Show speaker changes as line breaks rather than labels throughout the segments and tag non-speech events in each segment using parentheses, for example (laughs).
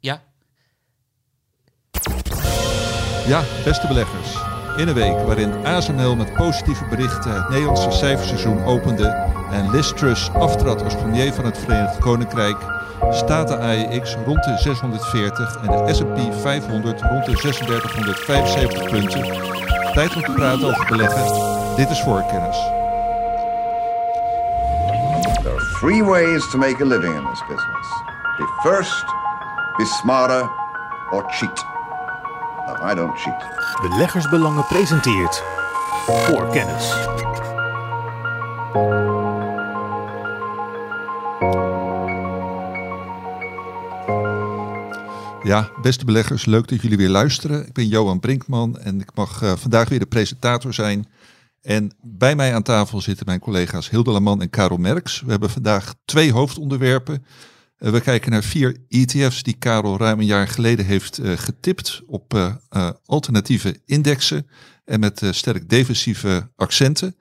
Ja.
Ja, beste beleggers. In een week waarin ASML met positieve berichten het Nederlandse cijferseizoen opende en Liz Truss aftrad als premier van het Verenigd Koninkrijk, staat de AEX rond de 640 en de S&P 500 rond de 3675 punten. Tijd om te praten over beleggen. Dit is voorkennis.
There are three ways to make a living in this business. Be first, be smarter, or cheat. No, I don't cheat.
Beleggersbelangen presenteert voor kennis.
Ja, beste beleggers, leuk dat jullie weer luisteren. Ik ben Johan Brinkman en ik mag eh, vandaag weer de presentator zijn. En bij mij aan tafel zitten mijn collega's Hilde Laman en Karel Merks. We hebben vandaag twee hoofdonderwerpen. Eh, we kijken naar vier ETF's die Karel ruim een jaar geleden heeft eh, getipt op eh, alternatieve indexen en met sterk defensieve accenten.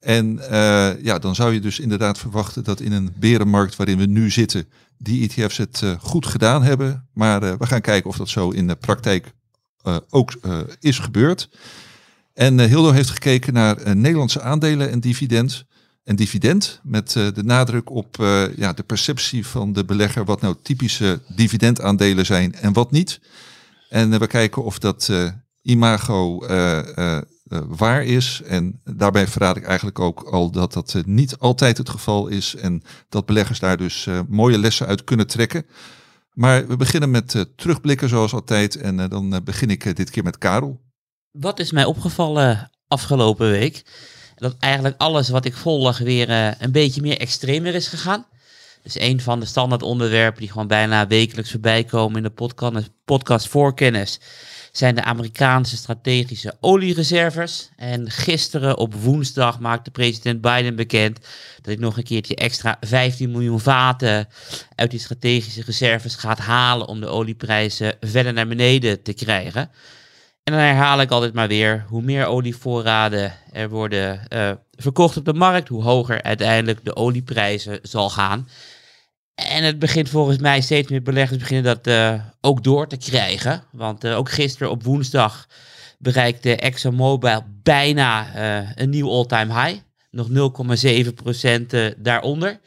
En ja, dan zou je dus inderdaad verwachten dat in een berenmarkt waarin we nu zitten, die ETF's het goed gedaan hebben. Maar we gaan kijken of dat zo in de praktijk ook is gebeurd. En Hildo heeft gekeken naar Nederlandse aandelen en dividend. En dividend met eh, de nadruk op eh, ja, de perceptie van de belegger wat nou typische dividendaandelen zijn en wat niet. En eh, we kijken of dat imago waar is. En daarbij verraad ik eigenlijk ook al dat dat niet altijd het geval is. En dat beleggers daar dus mooie lessen uit kunnen trekken. Maar we beginnen met terugblikken zoals altijd. En dan begin ik dit keer met Karel.
Wat is mij opgevallen afgelopen week? Dat eigenlijk alles wat ik volg weer eh, een beetje meer extremer is gegaan. Dus een van de standaard onderwerpen die gewoon bijna wekelijks voorbij komen in de podcast, podcast Voorkennis zijn de Amerikaanse strategische oliereserves. En gisteren op woensdag maakte president Biden bekend dat hij nog een keertje extra 15 miljoen vaten uit die strategische reserves gaat halen om de olieprijzen verder naar beneden te krijgen. En dan herhaal ik altijd maar weer, hoe meer olievoorraden er worden eh, verkocht op de markt, hoe hoger uiteindelijk de olieprijzen zal gaan. En het begint volgens mij steeds meer beleggers beginnen dat eh, ook door te krijgen. Want eh, ook gisteren op woensdag bereikte ExxonMobil bijna een nieuw all-time high. Nog 0,7% eh, daaronder.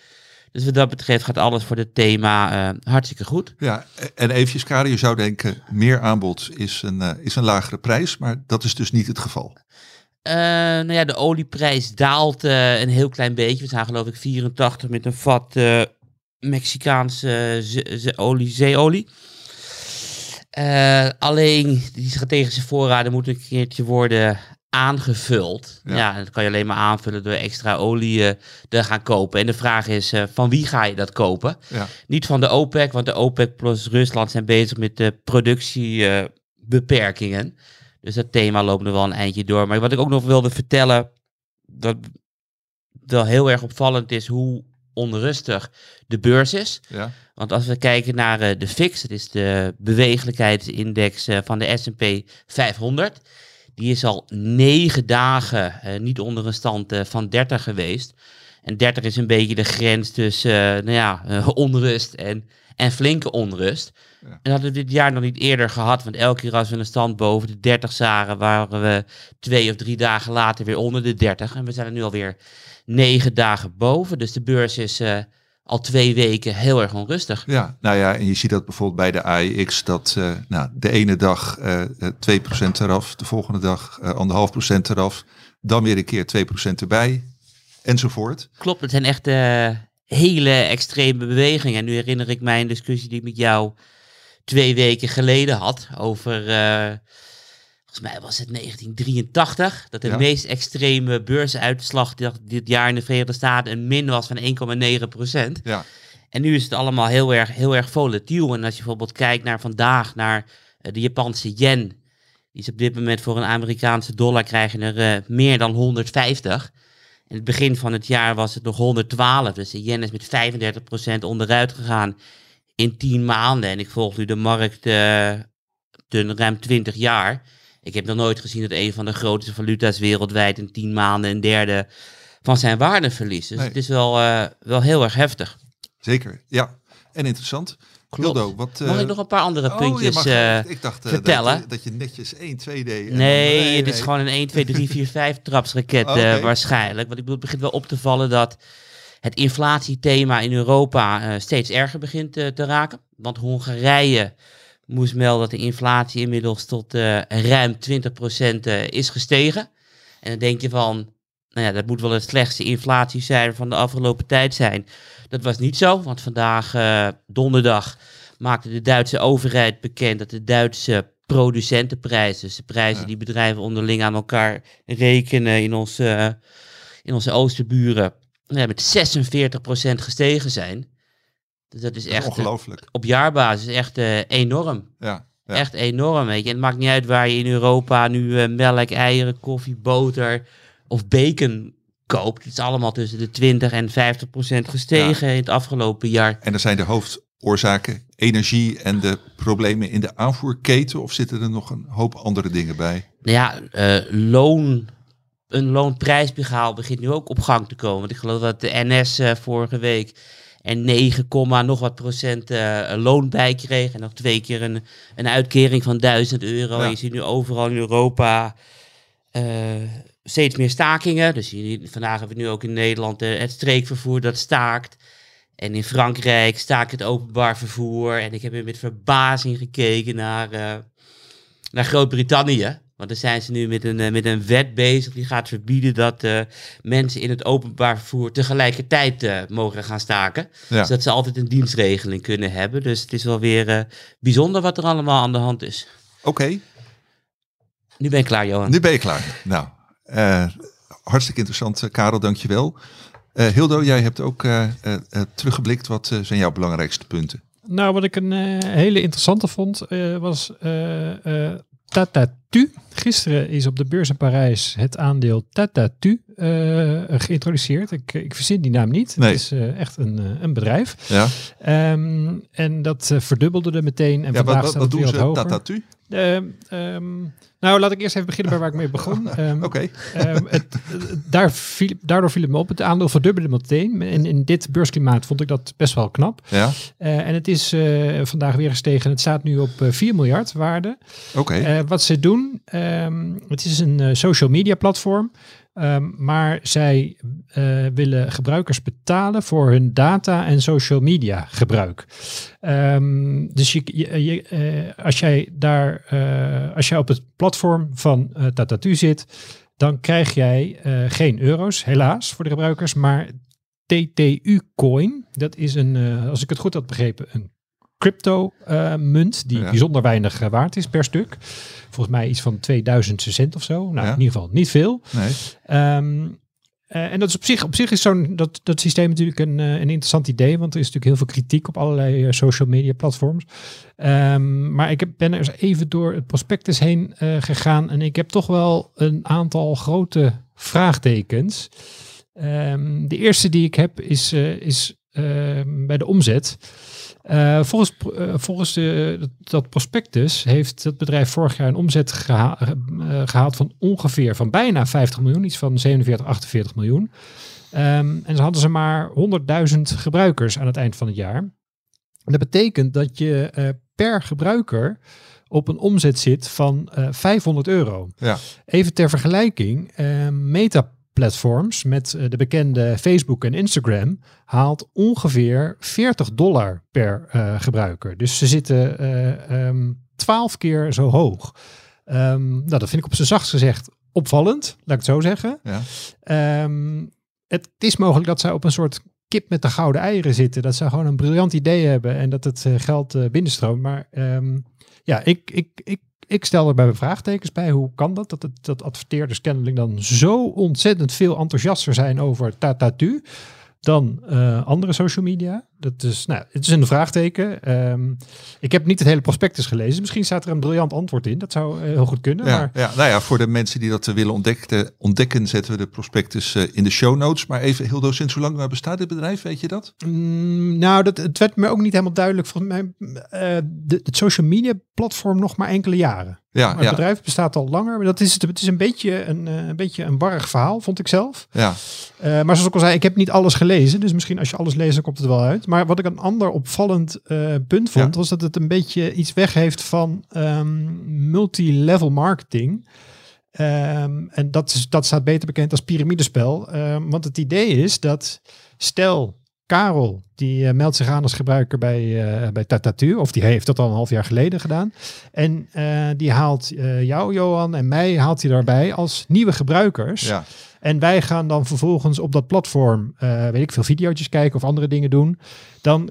Dus wat dat betreft gaat alles voor het thema eh, hartstikke goed.
Ja, en eventjes Karel, je zou denken meer aanbod is een, eh, is een lagere prijs. Maar dat is dus niet het geval.
Eh, nou ja, de olieprijs daalt een heel klein beetje. We zijn geloof ik 84 met een vat Mexicaanse olie, zeeolie. Alleen die strategische voorraden moeten een keertje worden aangevuld.
Ja.
Ja, dat kan je alleen maar aanvullen door extra olie eh, te gaan kopen. En de vraag is, eh, van wie ga je dat kopen?
Ja.
Niet van de OPEC, want de OPEC plus Rusland zijn bezig met de productiebeperkingen. dus dat thema loopt nog wel een eindje door. Maar wat ik ook nog wilde vertellen, dat wel heel erg opvallend is hoe onrustig de beurs is.
Ja.
Want als we kijken naar eh, de VIX, dat is de beweeglijkheidsindex eh, van de S&P 500. Die is al negen dagen eh, niet onder een stand eh, van 30 geweest. En 30 is een beetje de grens tussen eh, nou ja, (laughs) onrust en, en flinke onrust.
Ja.
En dat hadden we dit jaar nog niet eerder gehad. Want elke keer als we een stand boven de 30 zagen, waren we twee of drie dagen later weer onder de 30. En we zijn er nu alweer negen dagen boven. Dus de beurs is al twee weken heel erg onrustig.
Ja, nou ja, en je ziet dat bijvoorbeeld bij de AEX dat eh, nou, de ene dag eh eh, 2% eraf, de volgende dag eh, anderhalf procent eraf, dan weer een keer 2% erbij, enzovoort.
Klopt, het zijn echt eh, hele extreme bewegingen. En nu herinner ik mij een discussie die ik met jou twee weken geleden had over, eh, volgens mij was het 1983, dat de
Ja.
meest extreme beursuitslag dit, jaar in de Verenigde Staten een min was van 1,9 procent.
Ja,
En nu is het allemaal heel erg, heel erg volatiel. En als je bijvoorbeeld kijkt naar vandaag, naar eh, de Japanse yen. Die is op dit moment voor een Amerikaanse dollar krijgen er eh, meer dan 150. In het begin van het jaar was het nog 112. Dus de yen is met 35% onderuit gegaan in 10 maanden. En ik volg nu de markt eh de ruim 20 jaar. Ik heb nog nooit gezien dat een van de grootste valuta's wereldwijd in 10 maanden een derde van zijn waarde verliest. Dus
Nee.
het is wel, eh, wel heel erg heftig.
zeker. Ja, en interessant. Hildo, wat...
Mag
eh,
ik nog een paar andere
oh, je
puntjes
mag-
eh,
ik dacht eh,
vertellen?
Dat, je, dat je netjes 1, 2 deed.
Nee, het is gewoon een 1, 2, 3, 4, 5 trapsraket eh, waarschijnlijk. Want ik bedoel, het begint wel op te vallen dat het inflatiethema in Europa eh, steeds erger begint eh, te raken. Want Hongarije moest melden dat de inflatie inmiddels tot eh, ruim 20% eh, is gestegen. En dan denk je van, nou ja, dat moet wel het slechtste inflatiecijfer van de afgelopen tijd zijn. Dat was niet zo, want vandaag, eh, donderdag, maakte de Duitse overheid bekend dat de Duitse producentenprijs, dus de prijzen
Ja.
die bedrijven onderling aan elkaar rekenen in onze, in onze oosterburen, met 46% gestegen zijn. Dus dat is
Dat is
echt eh,
ongelooflijk.
op jaarbasis echt eh, enorm.
Ja, ja.
Echt enorm, weet je. En het maakt niet uit waar je in Europa nu eh, melk, eieren, koffie, boter of bacon koopt. Het is allemaal tussen de 20 en 50 procent gestegen in het afgelopen jaar.
En er zijn de hoofdoorzaken energie en de problemen in de aanvoerketen? Of zitten er nog een hoop andere dingen bij?
Nou ja, loon, een loonprijsbehaal begint nu ook op gang te komen. Want ik geloof dat de NS vorige week er 9, komma nog wat procent eh, loon bij kreeg. En nog twee keer een, een uitkering van 1000 euro.
Ja.
En je ziet nu overal in Europa eh, steeds meer stakingen. Dus hier, vandaag hebben we nu ook in Nederland eh, het streekvervoer dat staakt. En in Frankrijk staakt het openbaar vervoer. En ik heb weer met verbazing gekeken naar, naar Groot-Brittannië. Want daar zijn ze nu met een, eh, met een wet bezig die gaat verbieden dat eh, mensen in het openbaar vervoer tegelijkertijd eh, mogen gaan staken.
Ja.
Zodat ze altijd een dienstregeling kunnen hebben. Dus het is wel weer eh, bijzonder wat er allemaal aan de hand is.
Oké,
Nu ben ik klaar, Johan.
nu ben je klaar. Nou, eh, hartstikke interessant, Karel, dankjewel. Eh Hildo, jij hebt ook eh, eh, eh, teruggeblikt. Wat zijn jouw belangrijkste punten?
Nou, wat ik een eh, hele interessante vond, eh, was eh eh Tatatu. Gisteren is op de beurs in Parijs het aandeel Tatatu eh geïntroduceerd. Ik, ik verzin die naam niet.
Nee.
Het is eh, echt een, eh, een bedrijf.
Ja,
Ehm, en dat verdubbelde er meteen. En
ja
vandaag
wat,
staat
wat
het weer
doen ze?
hoger.
Tatatu?
Ehm, ehm, nou, laat ik eerst even beginnen bij waar ik mee begon. (laughs) Ehm,
Oké,
daar viel, daardoor viel het me op. Het aandeel verdubbelde meteen. En in dit beursklimaat vond ik dat best wel knap.
ja,
Eh, en het is eh, vandaag weer gestegen. Het staat nu op eh, 4 miljard waarde.
oké.
Eh, wat ze doen, het is een eh, social media platform. Ehm, maar zij eh, willen gebruikers betalen voor hun data en social media gebruik. Ehm, dus je, eh, als jij daar, eh, als jij op het platform van Tatatu zit, dan krijg jij geen euro's, helaas, voor de gebruikers, maar TTU-coin. Dat is een, als ik het goed had begrepen, een crypto-munt die
Ja.
bijzonder weinig eh, waard is per stuk. Volgens mij iets van 2000 cent of zo. Nou,
Ja.
in ieder geval niet veel.
Nee.
Ehm, eh, en dat is op zich, op zich is zo'n dat, dat systeem natuurlijk een, eh, een interessant idee, want er is natuurlijk heel veel kritiek op allerlei eh, social media platforms. Ehm, maar ik heb, ben er eens even door het prospectus heen eh, gegaan en ik heb toch wel een aantal grote vraagtekens. Ehm, de eerste die ik heb is, eh, is bij de omzet. Eh, volgens eh, volgens de, dat, dat prospectus heeft het bedrijf vorig jaar een omzet geha- eh, gehaald van ongeveer van bijna 50 miljoen, iets van 47, 48 miljoen. Ehm, en ze hadden ze maar 100.000 gebruikers aan het eind van het jaar. En dat betekent dat je per gebruiker op een omzet zit van eh 500 euro.
Ja.
Even ter vergelijking, Meta platforms met eh, de bekende Facebook en Instagram haalt ongeveer 40 dollar per eh, gebruiker. Dus ze zitten eh, ehm, 12 keer zo hoog. Ehm, nou, dat vind ik op zijn zachtst gezegd opvallend, laat ik het zo zeggen.
Ja.
Ehm, het is mogelijk dat zij op een soort kip met de gouden eieren zitten. Dat ze gewoon een briljant idee hebben en dat het eh, geld eh, binnenstroomt. Maar ehm, ja, ik, ik, ik, ik stel er bij vraagtekens bij. Hoe kan dat? Dat, het, dat adverteerders kennelijk dan zo ontzettend veel enthousiaster zijn over Tatatu dan eh, andere social media. Dat is, nou, het is een vraagteken. Ehm, ik heb niet het hele prospectus gelezen. Misschien staat er een briljant antwoord in. Dat zou eh, heel goed kunnen.
Ja,
Maar
ja, nou ja, voor de mensen die dat eh, willen ontdekken, ontdekken zetten we de prospectus eh, in de show notes. Maar even, Hildo, sinds hoe lang bestaat dit bedrijf, weet je dat?
Mm, nou, dat, het werd me ook niet helemaal duidelijk. Volgens mij, de, het social media platform nog maar enkele jaren.
Ja,
Maar het
ja,
bedrijf bestaat al langer. Maar dat is, het het is een beetje een, een beetje een warrig verhaal, vond ik zelf.
ja.
Maar zoals ik al zei, ik heb niet alles gelezen. Dus misschien als je alles leest, dan komt het wel uit. Maar wat ik een ander opvallend eh, punt vond,
Ja.
was dat het een beetje iets weg heeft van ehm, multi-level marketing. Ehm, en dat, is, dat staat beter bekend als piramidespel. Ehm, want het idee is dat, stel, Karel, die eh, meldt zich aan als gebruiker bij, eh bij Tatatu, of die heeft dat al een half jaar geleden gedaan. En eh, die haalt jou, Johan, en mij haalt hij daarbij als nieuwe gebruikers.
Ja,
En wij gaan dan vervolgens op dat platform, weet ik veel, video's kijken of andere dingen doen. Dan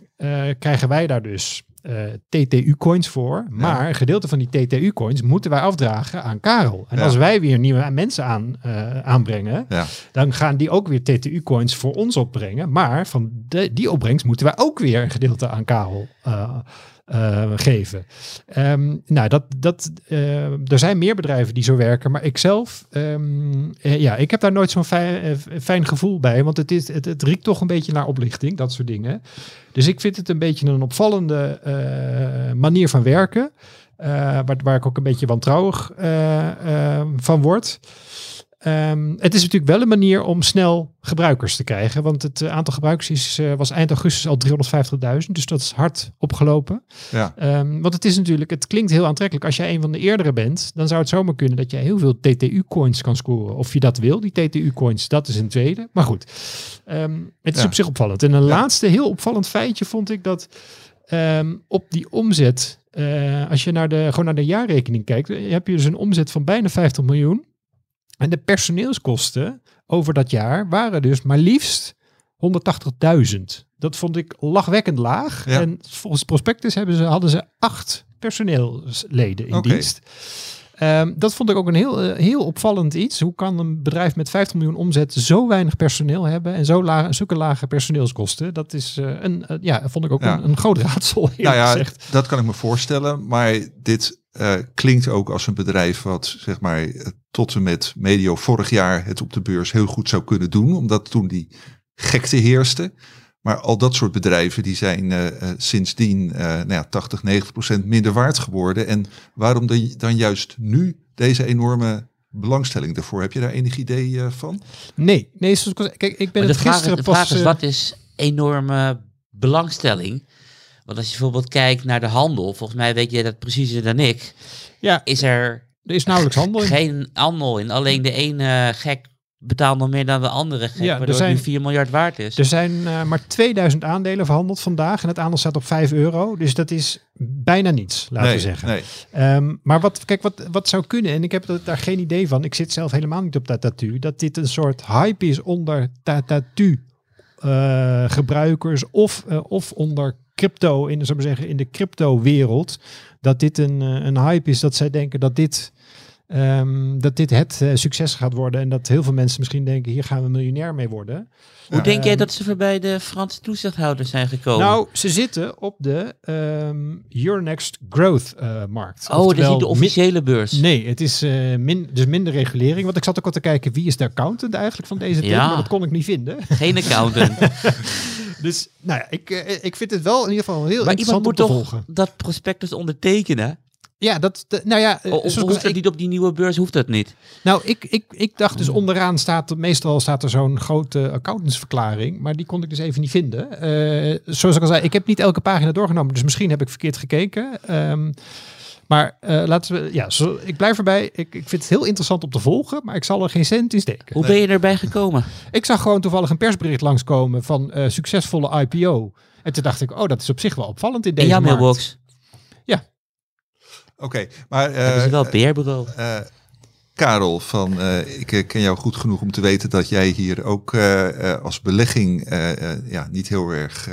krijgen wij daar dus eh, TTU-coins voor. Maar een gedeelte van die TTU-coins moeten wij afdragen aan Karel. En
Ja.
als wij weer nieuwe mensen aan, eh, aanbrengen,
ja.
dan gaan die ook weer TTU-coins voor ons opbrengen. Maar van de, die opbrengst moeten wij ook weer een gedeelte aan Karel eh, eh, geven. Ehm, nou, dat, dat, eh, er zijn meer bedrijven die zo werken, maar ik zelf, ehm, eh, ja, ik heb daar nooit zo'n fijn, fijn gevoel bij, want het, is, het, het riekt toch een beetje naar oplichting, dat soort dingen. Dus ik vind het een beetje een opvallende manier van werken, waar, waar ik ook een beetje wantrouwig van word. Ehm, het is natuurlijk wel een manier om snel gebruikers te krijgen. Want het eh, aantal gebruikers is, eh, was eind augustus al 350.000. Dus dat is hard opgelopen.
ja.
Ehm, want het is natuurlijk, het klinkt heel aantrekkelijk. Als jij een van de eerdere bent, dan zou het zomaar kunnen dat jij heel veel TTU-coins kan scoren. Of je dat wil, die TTU-coins, dat is een tweede. Maar goed, ehm, het is
Ja.
op zich opvallend. En een laatste heel opvallend feitje vond ik dat op die omzet, eh, als je naar de, gewoon naar de jaarrekening kijkt, heb je dus een omzet van bijna 50 miljoen. En de personeelskosten over dat jaar waren dus maar liefst 180.000. Dat vond ik lachwekkend laag.
Ja.
En volgens prospectus hebben ze, hadden ze acht personeelsleden in dienst. Ehm, dat vond ik ook een heel, eh, heel opvallend iets. Hoe kan een bedrijf met 50 miljoen omzet zo weinig personeel hebben en zo lage, zulke lage personeelskosten? Dat is eh, een, eh, ja, vond ik ook
Ja.
een, een groot raadsel.
Nou ja,
gezegd.
dat kan ik me voorstellen. Maar dit eh, klinkt ook als een bedrijf wat zeg maar tot en met medio vorig jaar het op de beurs heel goed zou kunnen doen. Omdat toen die gekte heerste. Maar al dat soort bedrijven die zijn eh, eh, sindsdien eh nou ja, 80, 90 procent minder waard geworden. En waarom dan, dan juist nu deze enorme belangstelling daarvoor? Heb je daar enig idee van?
Nee, nee zoals kijk, ik ben
Maar de
het
vraag, is,
gisteren
de vraag
pas...
is, wat is enorme belangstelling? Want als je bijvoorbeeld kijkt naar de handel, volgens mij weet jij dat preciezer dan ik,
ja,
is er
er is nauwelijks handel in.
geen handel in. Alleen de ene gek betaalt nog meer dan de andere gek,
Ja, er
waardoor
zijn-
het nu 4 miljard waard is.
Er zijn eh, maar 2000 aandelen verhandeld vandaag en het aandeel staat op 5 euro. Dus dat is bijna niets, laten
nee,
we zeggen.
nee.
Ehm, maar wat, kijk, wat, wat zou kunnen, en ik heb daar geen idee van, ik zit zelf helemaal niet op Tatatu, dat dit een soort hype is onder Tatatu eh, gebruikers of, eh, of onder crypto, in, zou ik maar zeggen, in de crypto wereld, dat dit een, eh, een hype is, dat zij denken dat dit, ehm, dat dit het eh, succes gaat worden en dat heel veel mensen misschien denken, hier gaan we miljonair mee worden.
Hoe denk jij
Ehm,
dat ze voorbij de Franse toezichthouders zijn gekomen?
Nou, ze zitten op de ehm, Euronext Growth eh, markt.
oh, dat is niet de officiële beurs.
Nee, het is min, dus minder regulering. Want ik zat ook al te kijken wie is de accountant eigenlijk van deze
Ja.
maar dat kon ik niet vinden.
Geen accountant. (laughs)
Dus nou ja, ik, eh, ik vind het wel in ieder geval heel
maar
interessant
iemand
om
moet
te
toch
volgen.
dat prospectus ondertekenen?
Ja, dat, de- nou ja, eh,
Of hoeft dat niet op die nieuwe beurs? Hoeft dat niet?
Nou, ik, ik, ik dacht dus onderaan staat, meestal staat er zo'n grote accountantsverklaring, maar die kon ik dus even niet vinden. Eh, zoals ik al zei, ik heb niet elke pagina doorgenomen, dus misschien heb ik verkeerd gekeken. Ehm, maar eh, laten we, ja, zo, ik blijf erbij. Ik, ik vind het heel interessant om te volgen, maar ik zal er geen cent in steken.
Hoe ben je erbij gekomen?
Ik zag gewoon toevallig een persbericht langskomen van eh, succesvolle IPO. En toen dacht ik, oh, dat is op zich wel opvallend in
In
deze
jouw
markt.
mailbox.
Oké, maar
Hebben ze
eh,
wel een PR-bureau?
eh, Karel, van, eh, ik eh, ken jou goed genoeg om te weten dat jij hier ook eh, als belegging ja, niet heel erg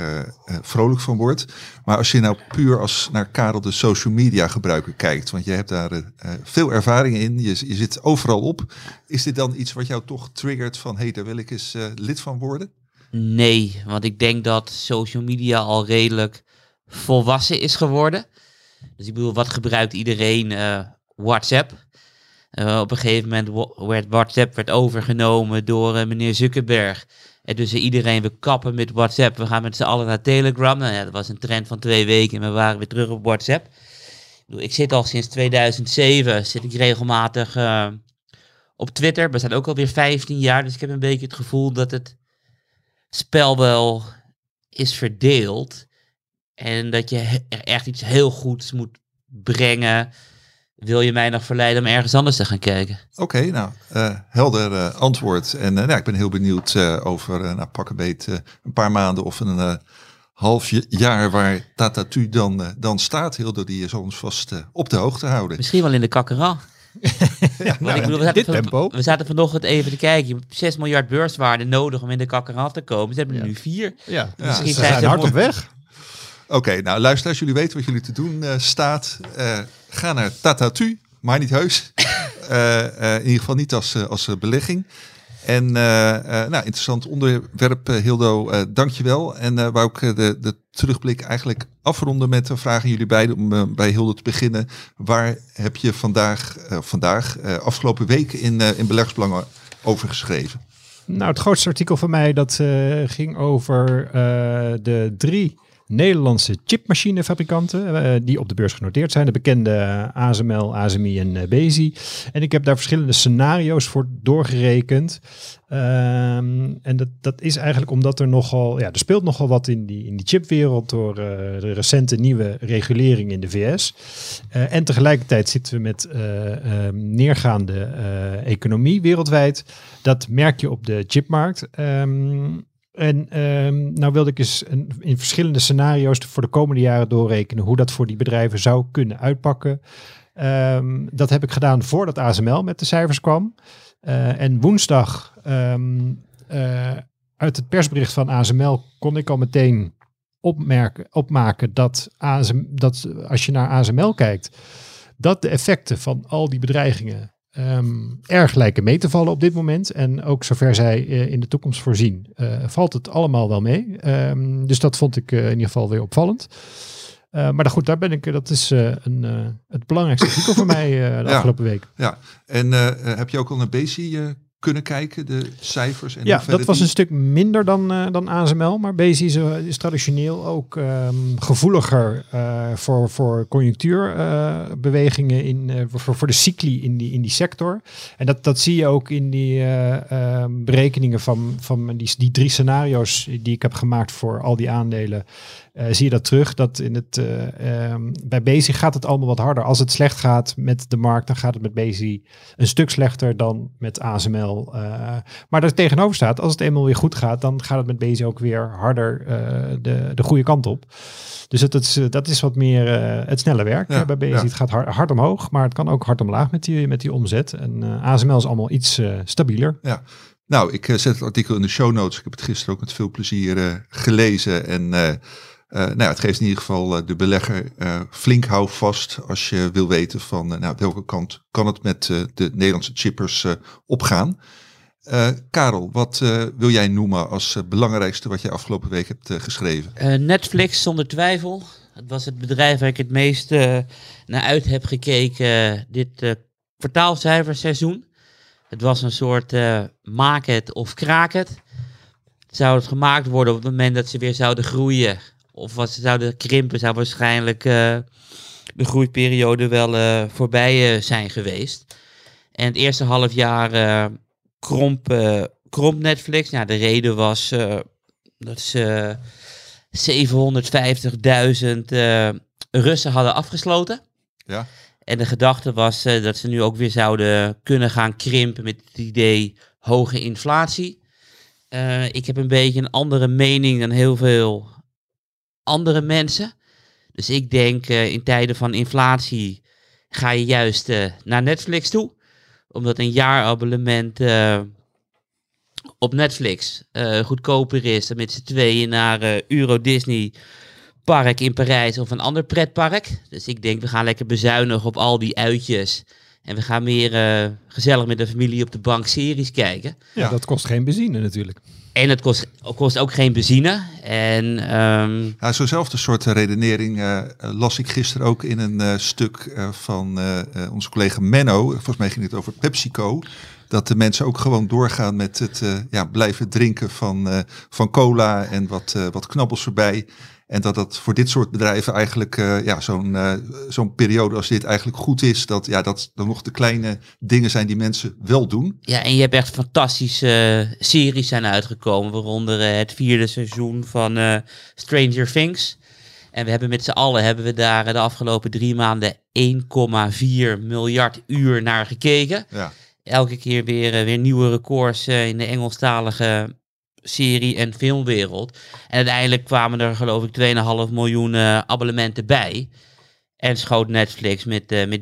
vrolijk van wordt. Maar als je nou puur als naar Karel de social media gebruiker kijkt, want je hebt daar veel ervaring in, je, je zit overal op. Is dit dan iets wat jou toch triggert van, hé, hey, daar wil ik eens lid van worden?
Nee, want ik denk dat social media al redelijk volwassen is geworden. Dus ik bedoel, wat gebruikt iedereen? WhatsApp. Eh, op een gegeven moment werd WhatsApp werd overgenomen door eh, meneer Zuckerberg. En dus iedereen, we kappen met WhatsApp. We gaan met z'n allen naar Telegram. Nou ja, dat was een trend van twee weken en we waren weer terug op WhatsApp. Ik, zit al sinds 2007, zit ik regelmatig eh, op Twitter. We zijn ook alweer 15 jaar, dus ik heb een beetje het gevoel dat het spel wel is verdeeld. En dat je echt iets heel goeds moet brengen. Wil je mij nog verleiden om ergens anders te gaan kijken?
Oké, nou, eh, helder eh, antwoord. En eh, nou, ik ben heel benieuwd eh, over, eh, nou, pak een beet, eh, een paar maanden of een eh, half jaar waar Tatatu dan, dan staat. Hilde, die is ons vast eh, op de hoogte houden.
Misschien wel in de kakkeral. (laughs)
Ja,
Want ik bedoel, we, zaten
dit
van-
tempo.
we zaten vanochtend even te kijken. Je hebt 6 miljard beurswaarde nodig om in de kakkeral te komen. Ze hebben er
Ja.
nu 4.
Ja,
Misschien
ze
zijn
zijn
ze
hard op weg.
Oké, nou luisteraars, jullie weten wat jullie te doen eh, staat. Eh, ga naar Tatatu, maar niet heus. (laughs) Eh, eh, in ieder geval niet als, eh, als belegging. En eh, eh, nou, interessant onderwerp, Hildo. eh dankjewel. En eh wou ik de, de terugblik eigenlijk afronden met een vraag aan jullie beiden. Om bij Hildo te beginnen. Waar heb je vandaag, eh, vandaag eh, afgelopen week in, eh, in beleggersbelangen over geschreven?
Nou, het grootste artikel van mij dat eh, ging over eh, de drie Nederlandse chipmachinefabrikanten eh, die op de beurs genoteerd zijn. De bekende ASML, ASMI en eh, Bezi. En ik heb daar verschillende scenario's voor doorgerekend. Ehm, en dat, dat is eigenlijk omdat er nogal, ja, er speelt nogal wat in die, in die chipwereld door eh, de recente nieuwe regulering in de VS. En tegelijkertijd zitten we met ehm, neergaande economie wereldwijd. Dat merk je op de chipmarkt. Ehm, en ehm, nou wilde ik eens een, in verschillende scenario's voor de komende jaren doorrekenen hoe dat voor die bedrijven zou kunnen uitpakken. Ehm, dat heb ik gedaan voordat ASML met de cijfers kwam. Eh, en woensdag ehm, eh, uit het persbericht van ASML kon ik al meteen opmerken, opmaken dat, ASM, dat als je naar ASML kijkt, dat de effecten van al die bedreigingen ehm, erg lijken mee te vallen op dit moment. En ook zover zij eh, in de toekomst voorzien, eh, valt het allemaal wel mee. Ehm, dus dat vond ik eh, in ieder geval weer opvallend. Maar goed, daar ben ik. Dat is een, het belangrijkste artikel voor (laughs) mij de
Ja.
afgelopen week.
Ja, en heb je ook al naar Bezi kunnen kijken, de cijfers? En
Ja, dat was een stuk minder dan, eh, dan ASML. Maar Bezi is, eh, is traditioneel ook ehm, gevoeliger eh, voor, voor conjunctuurbewegingen, in voor, voor de cycli in die, in die sector. En dat, dat zie je ook in die eh, ehm, berekeningen van, van die, die drie scenario's die ik heb gemaakt voor al die aandelen. Eh, zie je dat terug. Dat in het, eh, ehm, bij Bezi gaat het allemaal wat harder. Als het slecht gaat met de markt, dan gaat het met Bezi een stuk slechter dan met ASML. eh, maar daar tegenover staat, als het eenmaal weer goed gaat, dan gaat het met Bezi ook weer harder de, de goede kant op. Dus het, het is, dat is wat meer het snelle werk
Ja,
bij Bezi.
ja.
Het gaat hard, hard omhoog, maar het kan ook hard omlaag met die, met die omzet. En ASML is allemaal iets stabieler.
Nou, ik zet het artikel in de show notes. Ik heb het gisteren ook met veel plezier gelezen. En eh, nou, het geeft in ieder geval eh, de belegger eh, flink houvast als je wil weten van nou, welke kant kan het met de Nederlandse chippers opgaan. Karel, wat wil jij noemen als belangrijkste wat jij afgelopen week hebt geschreven?
Netflix zonder twijfel. Het was het bedrijf waar ik het meest naar uit heb gekeken dit kwartaalcijferseizoen. Het was een soort maak het of kraak het. Zou het gemaakt worden op het moment dat ze weer zouden groeien of wat ze zouden krimpen, zou waarschijnlijk eh, de groeiperiode wel eh, voorbij eh, zijn geweest. En het eerste half jaar kromp, kromp Netflix. Nou, de reden was dat ze 750.000 eh, Russen hadden afgesloten.
Ja.
En de gedachte was dat ze nu ook weer zouden kunnen gaan krimpen met het idee hoge inflatie. Ik heb een beetje een andere mening dan heel veel andere mensen. Dus ik denk eh, in tijden van inflatie ga je juist eh, naar Netflix toe. Omdat een jaarabonnement eh, op Netflix eh, goedkoper is dan met z'n tweeën naar eh, Euro Disney park in Parijs of een ander pretpark. Dus ik denk we gaan lekker bezuinigen op al die uitjes. En we gaan meer eh, gezellig met de familie op de bank series kijken.
Ja. Dat kost geen benzine natuurlijk.
En het kost, kost ook geen benzine. En ehm,
Ja, zo'nzelfde soort redenering eh, las ik gisteren ook in een eh, stuk eh, van onze collega Menno. Volgens mij ging het over PepsiCo. Dat de mensen ook gewoon doorgaan met het ja, blijven drinken van, van cola en wat, wat knabbels erbij. En dat dat voor dit soort bedrijven eigenlijk eh, ja, zo'n eh, zo'n periode als dit eigenlijk goed is. Dat, ja, dat er nog de kleine dingen zijn die mensen wel doen.
Ja, en je hebt echt fantastische eh, series zijn uitgekomen, waaronder het vierde seizoen van Stranger Things. En we hebben met z'n allen hebben we daar de afgelopen drie maanden 1,4 miljard uur naar gekeken.
Ja,
Elke keer weer, weer nieuwe records in de Engelstalige serie- en filmwereld. En uiteindelijk kwamen er geloof ik 2,5 miljoen eh, abonnementen bij. En schoot Netflix met, eh met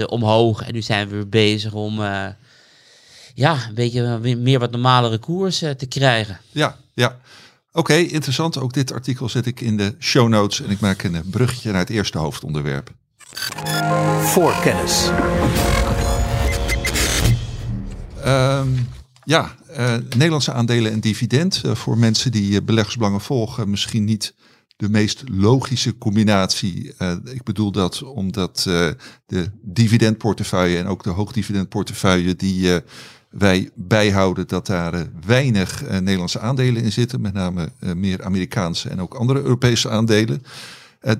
13% omhoog. En nu zijn we weer bezig om eh, ja, een beetje meer wat normalere koers eh, te krijgen.
ja, ja. Oké, interessant. Ook dit artikel zet ik in de show notes. En ik maak een eh, bruggetje naar het eerste hoofdonderwerp.
Voorkennis.
Ehm, ja, eh, Nederlandse aandelen en dividend. Eh, voor mensen die eh, beleggersbelangen volgen, misschien niet de meest logische combinatie. Ik bedoel dat omdat de dividendportefeuille en ook de hoogdividendportefeuille die wij bijhouden, dat daar weinig Nederlandse aandelen in zitten. Met name meer Amerikaanse en ook andere Europese aandelen. Eh,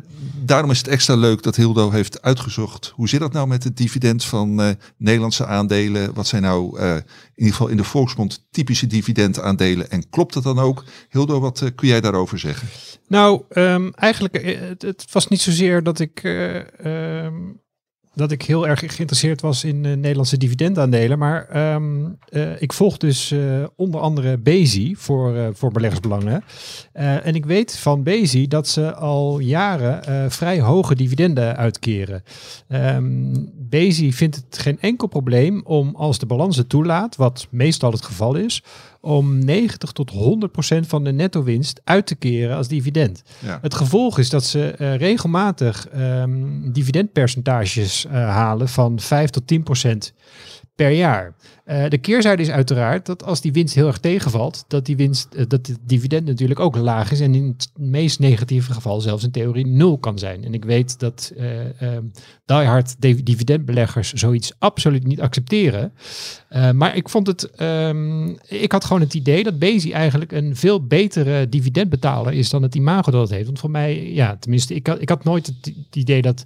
daarom is het extra leuk dat Hildo heeft uitgezocht. Hoe zit dat nou met het dividend van eh, Nederlandse aandelen? Wat zijn nou eh, in ieder geval in de volksmond typische dividendaandelen? En klopt dat dan ook? Hildo, wat kun jij daarover zeggen?
Nou, ehm, eigenlijk, het, het was niet zozeer dat ik, eh, ehm, dat ik heel erg geïnteresseerd was in eh, Nederlandse dividendaandelen. Maar ehm, eh, ik volg dus eh, onder andere Bezi voor, eh, voor beleggersbelangen. En ik weet van Bezi dat ze al jaren vrij hoge dividenden uitkeren. Ehm Bezi vindt het geen enkel probleem om als de balans het toelaat, wat meestal het geval is, om 90 tot 100 procent van de netto-winst uit te keren als dividend.
Ja.
Het gevolg is dat ze eh, regelmatig ehm, dividendpercentages eh, halen van 5 tot 10 procent per jaar. Eh, de keerzijde is uiteraard dat als die winst heel erg tegenvalt, dat die winst, eh, dat het dividend natuurlijk ook laag is en in het meest negatieve geval zelfs in theorie nul kan zijn. En ik weet dat eh ehm, diehard div- dividendbeleggers zoiets absoluut niet accepteren. Maar ik vond het, ehm, ik had gewoon het idee dat Bezi eigenlijk een veel betere dividendbetaler is dan het imago dat het heeft. Want voor mij, ja, tenminste, ik had, ik had nooit het, het idee dat,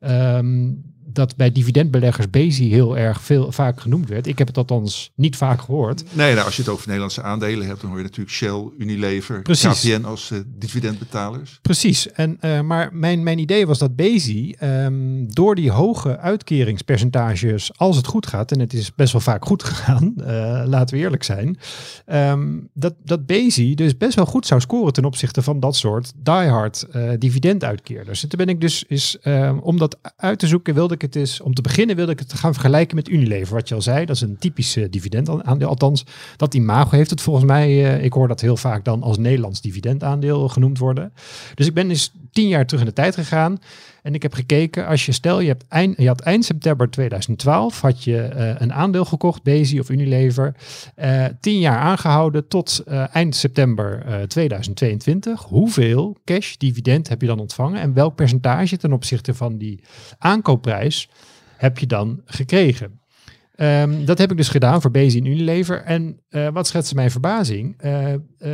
ehm, dat bij dividendbeleggers Bezi heel erg veel vaak genoemd werd. Ik heb het althans niet vaak gehoord.
Nee, nou, als je het over Nederlandse aandelen hebt, dan hoor je natuurlijk Shell, Unilever,
Precies.
KPN als eh, dividendbetalers.
Precies. En, eh, maar mijn, mijn idee was dat Bezi ehm, door die hoge uitkeringspercentages, als het goed gaat, en het is best wel vaak goed (laughs) gegaan, eh, laten we eerlijk zijn, ehm, dat, dat Bezi dus best wel goed zou scoren ten opzichte van dat soort diehard eh dividenduitkeerders. En toen ben ik dus, is, ehm, om dat uit te zoeken, wilde ik het eens, om te beginnen wilde ik het gaan vergelijken met Unilever. Wat je al zei, dat is een typische dividendaandeel. Althans, dat imago heeft het volgens mij, eh, ik hoor dat heel vaak dan als Nederlands dividendaandeel genoemd worden. Dus ik ben dus tien jaar terug in de tijd gegaan. En ik heb gekeken, als je stel, je, hebt eind, je had eind september 2012, had je eh, een aandeel gekocht, Bezi of Unilever. eh, tien jaar aangehouden tot eh, eind september eh, 2022. Hoeveel cash dividend heb je dan ontvangen? En welk percentage ten opzichte van die aankoopprijs heb je dan gekregen? Ehm, dat heb ik dus gedaan voor Bezi en Unilever. En wat schetste mijn verbazing?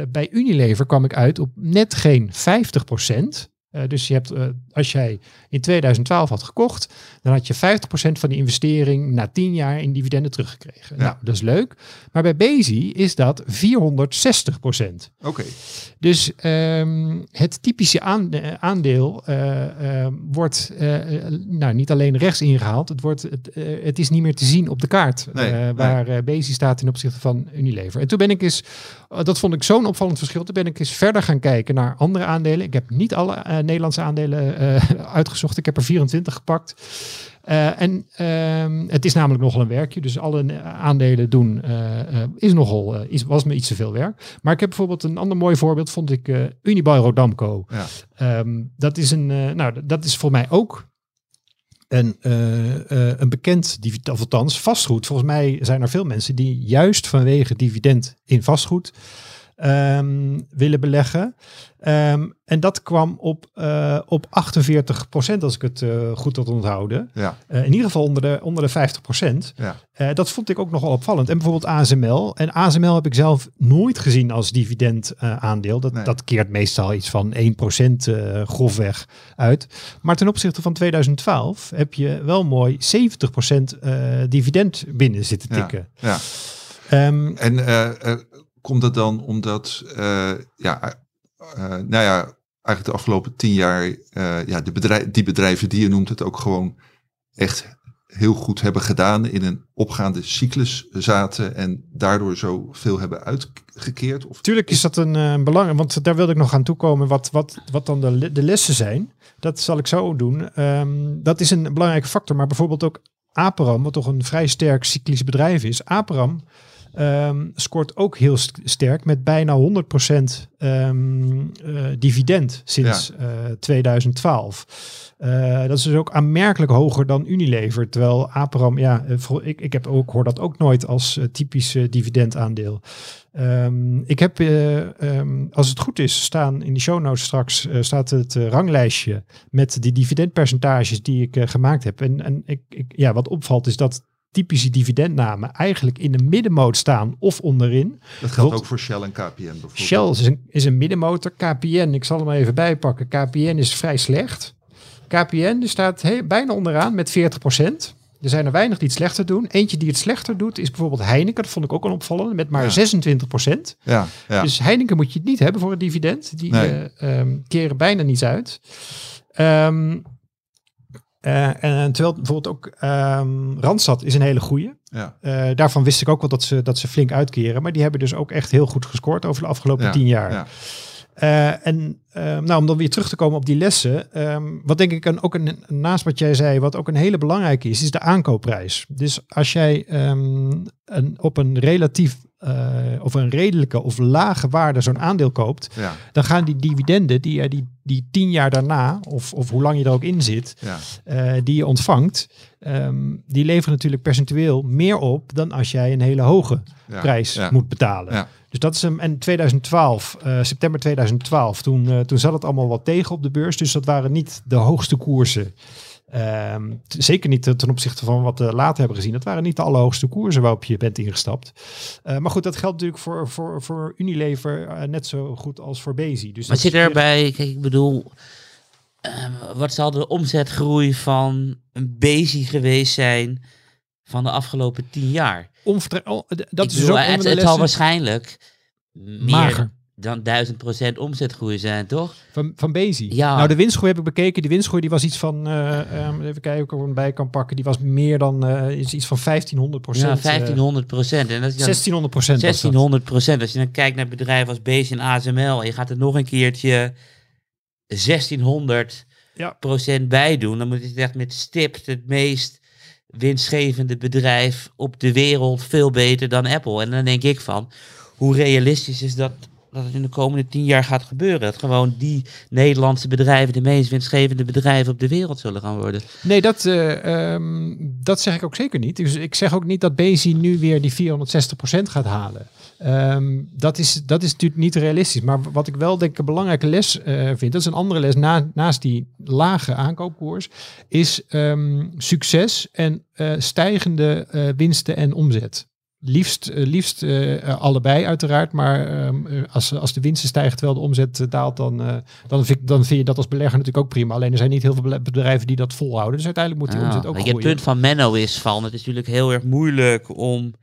Bij Unilever kwam ik uit op net geen 50%. Eh, dus je hebt, eh, als jij in 2012 had gekocht, dan had je 50% van die investering na 10 jaar in dividenden teruggekregen.
Ja.
Nou, dat is leuk. Maar bij Bezi is dat 460%.
Oké,
Dus ehm, het typische eh, aandeel eh, eh, wordt eh, nou, niet alleen rechts ingehaald, het, wordt, het, het is niet meer te zien op de kaart
Nee, nee.
waar eh Bezi staat ten opzichte van Unilever. En toen ben ik eens, dat vond ik zo'n opvallend verschil, toen ben ik eens verder gaan kijken naar andere aandelen. Ik heb niet alle Nederlandse aandelen (laughs) uitgezocht, ik heb er 24 gepakt. Eh, en ehm, het is namelijk nogal een werkje. Dus alle eh, aandelen doen eh, is nogal, is, was me iets te veel werk. Maar ik heb bijvoorbeeld een ander mooi voorbeeld, vond ik eh Unibail Rodamco.
ja.
Ehm, dat is een, nou, dat is voor mij ook een, eh, een bekend dividend, althans vastgoed. Volgens mij zijn er veel mensen die juist vanwege dividend in vastgoed ehm, willen beleggen. Ehm, en dat kwam op, eh, op 48% als ik het eh, goed had onthouden.
Ja,
Eh, in ieder geval onder de, onder de 50%
ja.
Eh, dat vond ik ook nogal opvallend. En bijvoorbeeld ASML. En ASML heb ik zelf nooit gezien als dividend aandeel. Dat,
Nee.
dat keert meestal iets van 1% eh grofweg uit. Maar ten opzichte van 2012 heb je wel mooi 70% eh, dividend binnen zitten
Ja.
tikken.
ja.
Ehm,
En komt dat dan omdat, eh, ja, eh, nou ja, eigenlijk de afgelopen tien jaar, eh, ja, de bedrijf, die bedrijven die je noemt het ook gewoon echt heel goed hebben gedaan, in een opgaande cyclus zaten en daardoor zo veel hebben uitgekeerd? Of,
Tuurlijk is dat een eh belang, want daar wilde ik nog aan toekomen wat, wat, wat dan de, de lessen zijn. Dat zal ik zo doen. Ehm, dat is een belangrijke factor, maar bijvoorbeeld ook Aperam, wat toch een vrij sterk cyclisch bedrijf is. Aperam ehm, scoort ook heel st- sterk met bijna 100% ehm, eh, dividend sinds eh, 2012. Eh, dat is dus ook aanmerkelijk hoger dan Unilever. Terwijl Aperam, ja, eh, ik, ik heb ook, hoor dat ook nooit als eh, typisch eh, dividendaandeel. Ehm, ik heb, eh, als het goed is, staan in de show notes straks eh, staat het eh, ranglijstje met die dividendpercentages die ik eh, gemaakt heb. En, en ik, ik, ja, wat opvalt is dat typische dividendnamen eigenlijk in de middenmoot staan of onderin.
dat geldt ook voor Shell en KPN bijvoorbeeld.
Shell is een, is een middenmotor. KPN, ik zal hem even bijpakken. KPN is vrij slecht. KPN die staat he- bijna onderaan met 40%. Er zijn er weinig die het slechter doen. Eentje die het slechter doet is bijvoorbeeld Heineken. Dat vond ik ook een opvallende, met maar
Ja.
26%.
Ja, ja.
Dus Heineken moet je het niet hebben voor een dividend. Die
Nee.
eh, ehm, keren bijna niets uit. Ehm, eh, en terwijl bijvoorbeeld ook ehm, Randstad is een hele goeie.
ja.
Eh, daarvan wist ik ook wel dat ze, dat ze flink uitkeren. Maar die hebben dus ook echt heel goed gescoord over de afgelopen
Ja,
tien jaar.
ja.
Eh, en eh, nou, om dan weer terug te komen op die lessen. ehm, wat denk ik een, ook een, naast wat jij zei, wat ook een hele belangrijke is, is de aankoopprijs. Dus als jij ehm, een, op een relatief of een redelijke of lage waarde zo'n aandeel koopt,
ja,
dan gaan die dividenden die je die, die tien jaar daarna, of, of hoe lang je er ook in zit,
ja.
eh, die je ontvangt, ehm, die leveren natuurlijk percentueel meer op dan als jij een hele hoge
ja,
prijs moet betalen. Dus dat is hem. En 2012, eh, september 2012, toen, eh, toen zat het allemaal wat tegen op de beurs. Dus dat waren niet de hoogste koersen. Ehm, zeker niet ten opzichte van wat we later hebben gezien. Dat waren niet de allerhoogste koersen waarop je bent ingestapt. Eh, maar goed, dat geldt natuurlijk voor, voor, voor Unilever eh, net zo goed als voor Bezi. Dus
Maar zit erbij, kijk, ik bedoel, ehm, wat zal de omzetgroei van een Bezi geweest zijn van de afgelopen tien jaar?
oh, dat
Ik
is
bedoel,
ook
het, zal waarschijnlijk meer
Mager.
Dan duizend procent omzetgroei zijn, toch?
van, van Bezi.
Ja.
Nou, de winstgroei heb ik bekeken. Die winstgroei die was iets van, eh, ehm, even kijken of ik er een bij kan pakken. Die was meer dan eh, is iets van 1500
Ja,
procent.
1500 procent. En dat is dan
1600 procent.
1600 procent. Als je dan kijkt naar bedrijven als Bezi en ASML en je gaat er nog een keertje 1600
Ja.
procent bij doen, dan moet je echt met stipt het meest winstgevende bedrijf op de wereld veel beter dan Apple. En dan denk ik van, hoe realistisch is dat dat het in de komende tien jaar gaat gebeuren? Dat gewoon die Nederlandse bedrijven de meest winstgevende bedrijven op de wereld zullen gaan worden.
Nee, dat, eh, ehm, dat zeg ik ook zeker niet. Dus ik zeg ook niet dat Bezi nu weer die 460 procent gaat halen. Ehm, dat, is, dat is natuurlijk niet realistisch. Maar wat ik wel denk een belangrijke les eh, vind, dat is een andere les na, naast die lage aankoopkoers, is ehm, succes en eh, stijgende winsten en omzet. Liefst, eh, liefst eh, eh, allebei uiteraard, maar ehm, eh, als, als de winsten stijgen terwijl de omzet daalt, dan, dan, vind, dan vind je dat als belegger natuurlijk ook prima. Alleen er zijn niet heel veel bedrijven die dat volhouden. Dus uiteindelijk moet die
Ah,
omzet ook
je, het
groeien.
punt van Menno is van, het is natuurlijk heel erg moeilijk om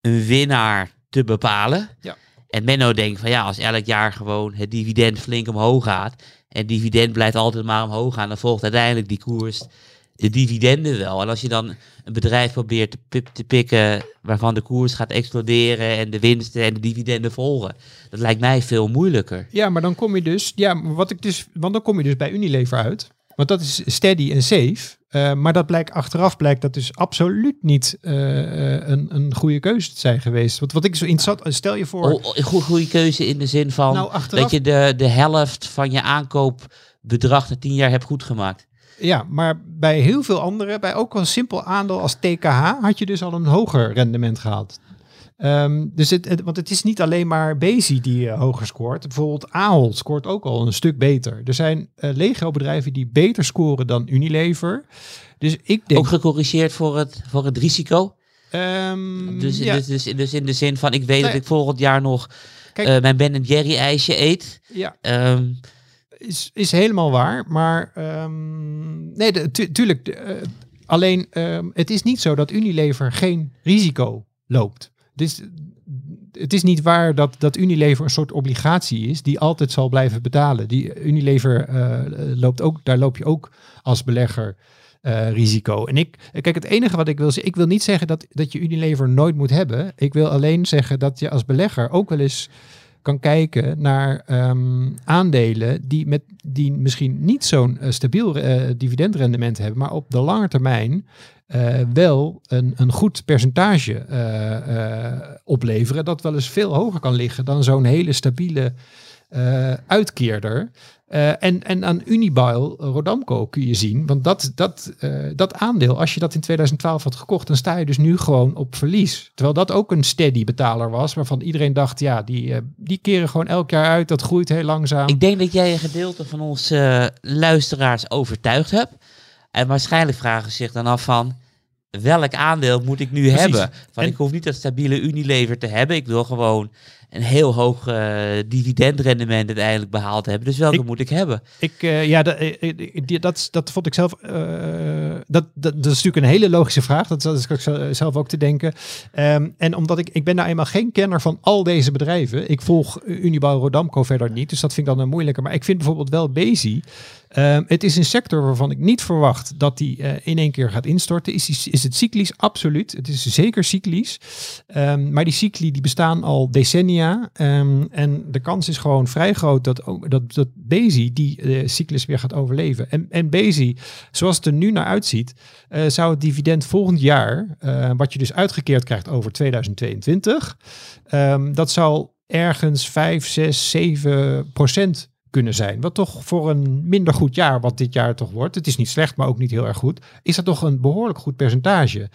een winnaar te bepalen.
Ja.
En Menno denkt van ja, als elk jaar gewoon het dividend flink omhoog gaat en dividend blijft altijd maar omhoog gaan, dan volgt uiteindelijk die koers de dividenden wel. En als je dan een bedrijf probeert te, pip- te pikken waarvan de koers gaat exploderen en de winsten en de dividenden volgen, dat lijkt mij veel moeilijker.
Ja, maar dan kom je dus, ja, wat ik dus, want dan kom je dus bij Unilever uit. Want dat is steady en safe. Eh, maar dat blijkt achteraf blijkt dat dus absoluut niet eh, eh, een, een goede keuze te zijn geweest. Want wat ik zo interessant, stel je voor.
Oh, een goede, goede keuze in de zin van
Nou, achteraf-
dat je de, de helft van je aankoopbedrag na tien jaar hebt goedgemaakt.
Ja, maar bij heel veel andere, bij ook een simpel aandeel als TKH, had je dus al een hoger rendement gehad. Ehm, dus het, het- want het is niet alleen maar Bezi die eh, hoger scoort. Bijvoorbeeld Ahold scoort ook al een stuk beter. Er zijn eh legio bedrijven die beter scoren dan Unilever. Dus ik denk...
Ook gecorrigeerd voor het, voor het risico.
ehm,
Dus,
ja,
dus, dus, dus in de zin van, ik weet
Nee.
dat ik volgend jaar nog
Kijk-
eh, mijn Ben Jerry ijsje eet.
ja,
Ehm,
is, is helemaal waar. Maar ehm, nee, de, tu- tuurlijk. eh, alleen, ehm, het is niet zo dat Unilever geen risico loopt. Dus het is niet waar dat, dat Unilever een soort obligatie is die altijd zal blijven betalen. Die Unilever eh, loopt ook, daar loop je ook als belegger eh, risico. En ik, kijk, het enige wat ik wil zeggen, ik wil niet zeggen dat, dat je Unilever nooit moet hebben. Ik wil alleen zeggen dat je als belegger ook wel eens kan kijken naar ehm, aandelen die, met, die misschien niet zo'n eh, stabiel eh, dividendrendement hebben, maar op de lange termijn eh, wel een, een goed percentage opleveren. Dat wel eens veel hoger kan liggen dan zo'n hele stabiele uitkeerder. Eh, en, en aan Unibail, eh, Rodamco kun je zien, want dat, dat, eh, dat aandeel, als je dat in 2012 had gekocht, dan sta je dus nu gewoon op verlies. Terwijl dat ook een steady betaler was, waarvan iedereen dacht, ja, die, die keren gewoon elk jaar uit, dat groeit heel langzaam.
ik denk dat jij een gedeelte van onze luisteraars overtuigd hebt. En waarschijnlijk vragen ze zich dan af van, welk aandeel moet ik nu
Precies.
hebben?
En-
ik hoef niet dat stabiele Unilever te hebben. Ik wil gewoon een heel hoog eh, dividendrendement uiteindelijk behaald hebben. Dus welke
Ik-
moet ik hebben?
Ik, eh, ja, dat, eh, die- dat, dat vond ik zelf. dat, dat, dat is natuurlijk een hele logische vraag. Dat, dat is ik zelf ook te denken. Ehm, en omdat ik, ik ben nou eenmaal geen kenner van al deze bedrijven. Ik volg Unibouw Rodamco verder niet. Dus dat vind ik dan een moeilijker. Maar ik vind bijvoorbeeld wel Bezi. Ehm, het is een sector waarvan ik niet verwacht dat die in één keer gaat instorten. Is, is het cyclisch? Absoluut. Het is zeker cyclisch. Ehm, maar die cycli die bestaan al decennia. Ehm, en de kans is gewoon vrij groot dat, dat, dat Bezi die eh, cyclus weer gaat overleven. En, en Bezi, zoals het er nu naar uitziet, eh, zou het dividend volgend jaar, eh, wat je dus uitgekeerd krijgt over 2022, ehm, dat zal ergens 5, 6, 7 procent kunnen zijn. Wat toch voor een minder goed jaar, wat dit jaar toch wordt, het is niet slecht, maar ook niet heel erg goed, is dat toch een behoorlijk goed percentage.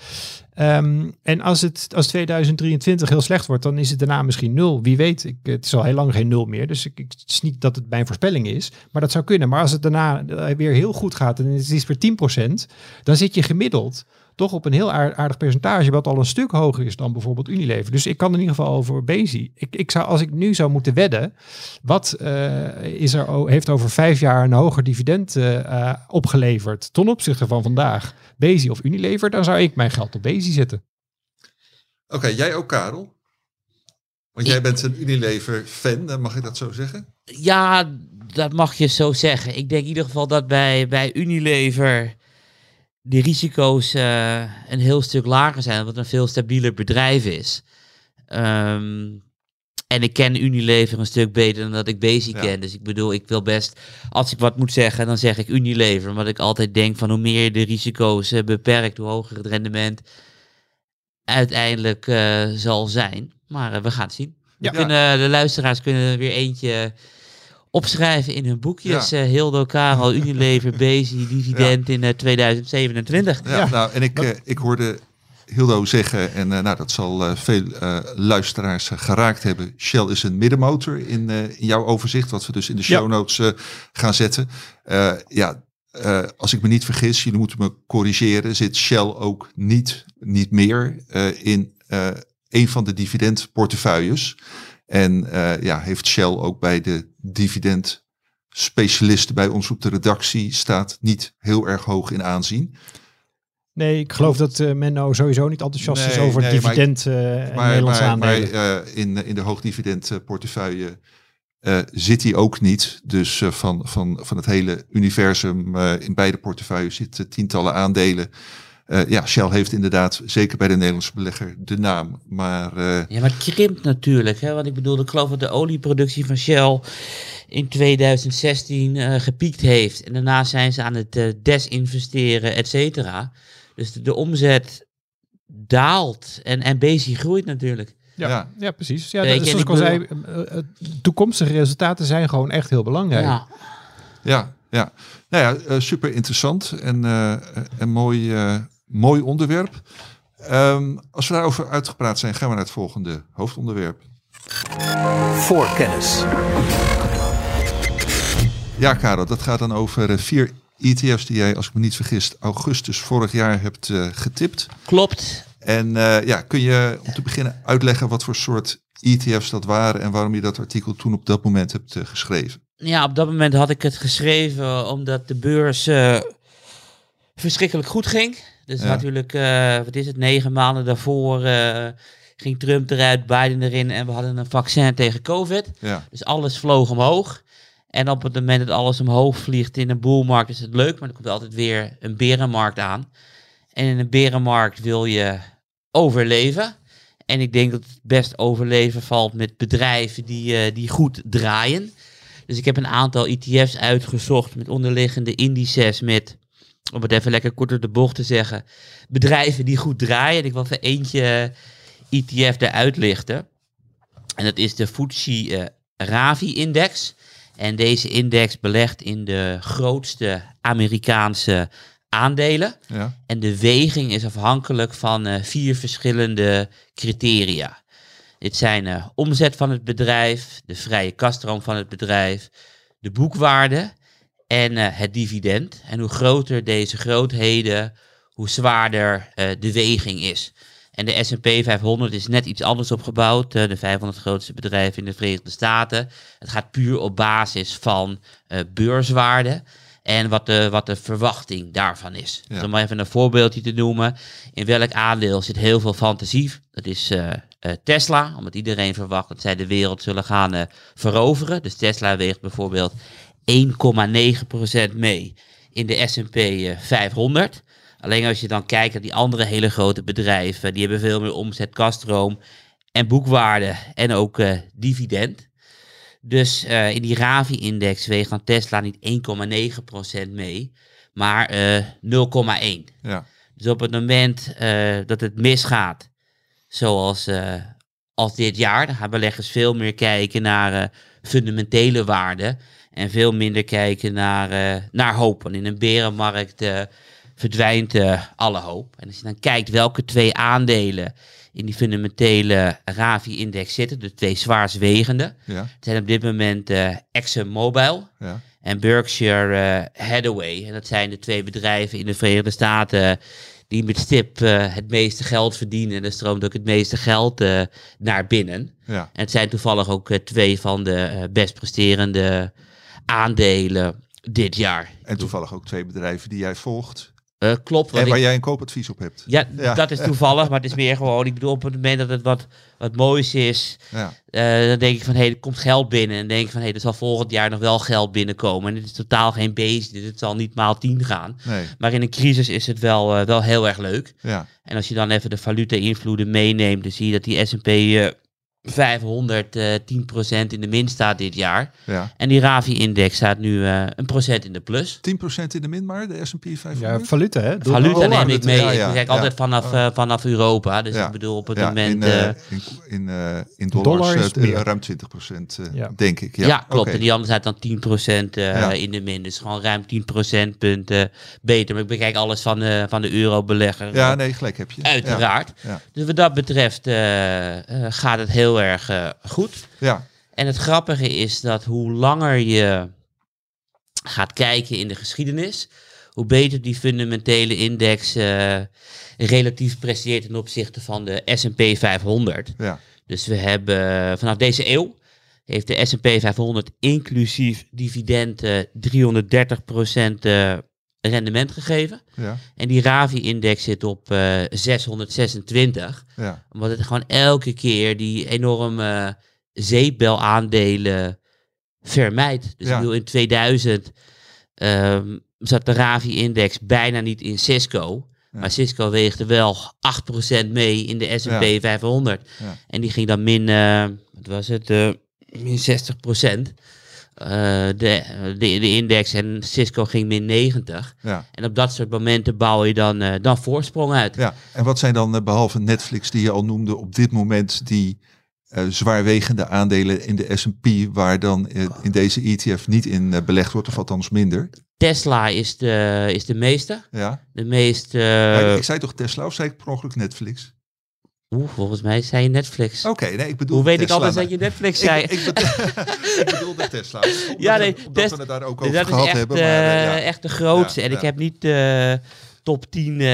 Ehm, en als het als 2023 heel slecht wordt, dan is het daarna misschien nul. Wie weet, ik, het is al heel lang geen nul meer. Dus ik, ik, het is niet dat het mijn voorspelling is, maar dat zou kunnen. Maar als het daarna eh, weer heel goed gaat en het is weer 10%, dan zit je gemiddeld toch op een heel aard- aardig percentage, wat al een stuk hoger is dan bijvoorbeeld Unilever. Dus ik kan in ieder geval over Bezi. Ik, ik zou, als ik nu zou moeten wedden, wat eh, is er, heeft over vijf jaar een hoger dividend eh, eh, opgeleverd ten opzichte van vandaag, Bezi of Unilever, dan zou ik mijn geld op Bezi zetten.
Oké, jij ook Karel? Want jij bent een Unilever-fan, mag ik dat zo zeggen?
Ja, dat mag je zo zeggen. Ik denk in ieder geval dat bij, bij Unilever de risico's eh, een heel stuk lager zijn, omdat het een veel stabieler bedrijf is. Ehm, en ik ken Unilever een stuk beter dan dat ik Basic
Ja.
ken. Dus ik bedoel, ik wil best, als ik wat moet zeggen, dan zeg ik Unilever. Omdat ik altijd denk van hoe meer je de risico's eh, beperkt, hoe hoger het rendement uiteindelijk eh, zal zijn. Maar we gaan het zien.
Ja.
We kunnen, de luisteraars kunnen er weer eentje opschrijven in hun boekjes.
Ja.
Eh, Hildo, Karel, (laughs) Unilever, Bezi, dividend in eh, 2027.
Ja,
Ja.
nou, en ik, eh, ik hoorde Hildo zeggen, en eh, nou, dat zal eh, veel eh, luisteraars eh, geraakt hebben. Shell is een middenmotor in, eh, in jouw overzicht, wat we dus in de show
Ja.
notes eh, gaan zetten. Eh, ja, eh, als ik me niet vergis, jullie moeten me corrigeren, zit Shell ook niet, niet meer eh, in eh, een van de dividendportefeuilles. En eh, ja, heeft Shell ook bij de dividend specialisten bij ons op de redactie staat niet heel erg hoog in aanzien.
Nee, ik geloof dat eh, Menno sowieso niet enthousiast is over
nee, maar
dividend eh en
Maar,
Nederlandse
maar, maar
aandelen.
eh, in, in de hoogdividendportefeuille zit hij ook niet. Dus van, van, van het hele universum in beide portefeuilles zitten tientallen aandelen. Eh, ja, Shell heeft inderdaad, zeker bij de Nederlandse belegger, de naam. Maar eh,
Ja, maar het krimpt natuurlijk. Hè? Want ik bedoel, ik geloof dat de olieproductie van Shell in 2016 eh, gepiekt heeft. En daarna zijn ze aan het desinvesteren, et cetera. Dus de, de omzet daalt. En, en Bezi groeit natuurlijk.
Ja,
ja.
ja. precies. Ja, dat, zoals
en
ik al zei, toekomstige resultaten zijn gewoon echt heel belangrijk.
Ja.
ja, ja. Nou ja, eh, super interessant en eh, een mooi, eh, mooi onderwerp. Ehm, als we daarover uitgepraat zijn, gaan we naar het volgende hoofdonderwerp.
Voor kennis.
Ja, Karel, dat gaat dan over eh, vier ETF's die jij, als ik me niet vergis, augustus vorig jaar hebt eh, getipt.
Klopt.
En eh, ja, kun je om te beginnen uitleggen wat voor soort ETF's dat waren en waarom je dat artikel toen op dat moment hebt geschreven?
Ja, op dat moment had ik het geschreven omdat de beurs eh, verschrikkelijk goed ging. Dus
Ja.
natuurlijk, eh, wat is het, negen maanden daarvoor eh, ging Trump eruit, Biden erin en we hadden een vaccin tegen COVID.
Ja,
Dus alles vloog omhoog. En op het moment dat alles omhoog vliegt in een boelmarkt is het leuk, maar er komt altijd weer een berenmarkt aan. En in een berenmarkt wil je overleven. En ik denk dat het best overleven valt met bedrijven die, eh, die goed draaien. Dus ik heb een aantal ETF's uitgezocht met onderliggende indices met, om het even lekker kort op de bocht te zeggen, bedrijven die goed draaien. En ik wil even eentje ETF eruit lichten. En dat is de FTSE eh, Ravi-index. En deze index belegt in de grootste Amerikaanse aandelen.
ja,
En de weging is afhankelijk van eh, vier verschillende criteria. Dit zijn eh, omzet van het bedrijf, de vrije kaststroom van het bedrijf, de boekwaarde en eh, het dividend. En hoe groter deze grootheden, hoe zwaarder eh, de weging is. En de S&P 500 is net iets anders opgebouwd. eh, de 500 grootste bedrijven in de Verenigde Staten. Het gaat puur op basis van beurswaarde en wat de, wat de verwachting daarvan is.
Ja.
Dus om maar even een voorbeeldje te noemen. In welk aandeel zit heel veel fantasie? Dat is Tesla, omdat iedereen verwacht dat zij de wereld zullen gaan veroveren. Dus Tesla weegt bijvoorbeeld 1,9% mee in de S&P eh, 500. Alleen als je dan kijkt naar die andere hele grote bedrijven, die hebben veel meer omzet, kaststroom en boekwaarde en ook eh, dividend. Dus eh, in die Ravi-index weegt dan Tesla niet 1,9% mee, maar eh 0,1.
ja,
Dus op het moment eh, dat het misgaat, zoals eh, als dit jaar, dan gaan beleggers veel meer kijken naar eh, fundamentele waarden en veel minder kijken naar, eh, naar hoop. Want in een berenmarkt eh, verdwijnt eh, alle hoop. En als je dan kijkt welke twee aandelen in die fundamentele Ravi-index zitten, de twee zwaarstwegende,
ja,
zijn op dit moment ExxonMobil
ja,
en Berkshire Hathaway. En dat zijn de twee bedrijven in de Verenigde Staten die met stip het meeste geld verdienen. En er stroomt ook het meeste geld naar binnen.
ja.
En het zijn toevallig ook twee van de best presterende aandelen dit jaar.
En toevallig ook twee bedrijven die jij volgt
Eh, klopt.
en
ik-
waar jij een koopadvies op hebt.
ja, (laughs)
Ja.
dat is toevallig, maar het is meer gewoon, ik bedoel, op het moment dat het wat, wat moois is,
Ja,
eh, dan denk ik van, hé, er komt geld binnen. En dan denk ik van, hé, er zal volgend jaar nog wel geld binnenkomen. En dit is totaal geen beest, dit zal niet maal 10 gaan.
nee,
Maar in een crisis is het wel, eh, wel heel erg leuk.
ja,
En als je dan even de valuta-invloeden meeneemt, dan zie je dat die S&P 500 eh 10% in de min staat dit jaar.
ja.
En die Ravi-index staat nu eh, een procent in de plus.
10% in de min maar, de S&P 500?
Ja, valuta hè?
Valuta neem ik mee.
ja, ja,
ik kijk
ja.
altijd vanaf, eh, vanaf Europa. Dus
Ja.
ik bedoel op het
ja,
moment...
in, eh, in, in, eh, in dollars
Dollar
eh,
meer.
ruim 20% eh,
Ja.
denk ik.
Ja,
Ja,
klopt. En die andere staat dan 10% eh
Ja.
in de min. Dus gewoon ruim 10 procentpunten beter. Maar ik bekijk alles van de, van de eurobelegger.
Ja, nee, gelijk heb je.
Uiteraard.
Ja.
Dus wat dat betreft eh, eh, gaat het heel erg eh, goed.
Ja,
En het grappige is dat hoe langer je gaat kijken in de geschiedenis, hoe beter die fundamentele index eh, relatief presteert ten opzichte van de S&P 500.
ja,
Dus we hebben vanaf deze eeuw heeft de S&P 500 inclusief dividend eh, 330% eh, rendement gegeven.
ja,
En die Ravi-index zit op eh 626
ja,
omdat het gewoon elke keer die enorme zeepbelaandelen vermijdt. Dus
Ja.
ik bedoel, in 2000 ehm, zat de Ravi-index bijna niet in Cisco.
Ja.
Maar Cisco weegde wel 8% mee in de S&P
Ja.
500.
Ja.
En die ging dan min, eh, wat was het, eh, min 60%. Eh, de, de, de index en Cisco ging min 90.
ja,
En op dat soort momenten bouw je dan, eh, dan voorsprong uit.
ja. En wat zijn dan, eh, behalve Netflix die je al noemde, op dit moment die zwaarwegende aandelen in de S&P, waar dan in deze ETF niet in belegd wordt, of althans minder?
Tesla is de, is de meeste.
Ja.
De meest...
Maar ik zei toch Tesla of zei ik per ongeluk Netflix?
Oeh, volgens mij zei je Netflix.
Oké, nee, ik bedoel
Hoe weet ik altijd dat je Netflix zei?
Ik, (laughs) ik, bedoel, ik bedoelde Tesla. (laughs) Omdat,
Ja, nee,
omdat
Tes-
we het daar ook over
dat is
gehad
echt,
hebben.
eh,
Maar, eh, ja.
echt de grootste.
Ja,
en ik heb niet de top 10 eh,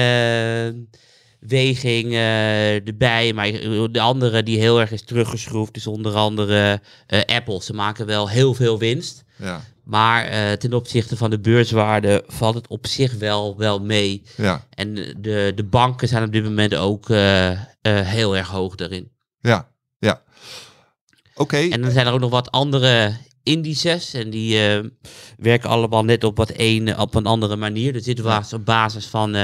weging eh, erbij. Maar de andere die heel erg is teruggeschroefd is onder andere eh, Apple. Ze maken wel heel veel winst.
ja,
Maar eh, ten opzichte van de beurswaarde valt het op zich wel, wel mee.
ja,
En de, de banken zijn op dit moment ook eh, eh, heel erg hoog daarin.
ja, ja. Oké,
En dan zijn er ook nog wat andere indices. En die werken allemaal net op, wat een, op een andere manier. Dus dit was op basis van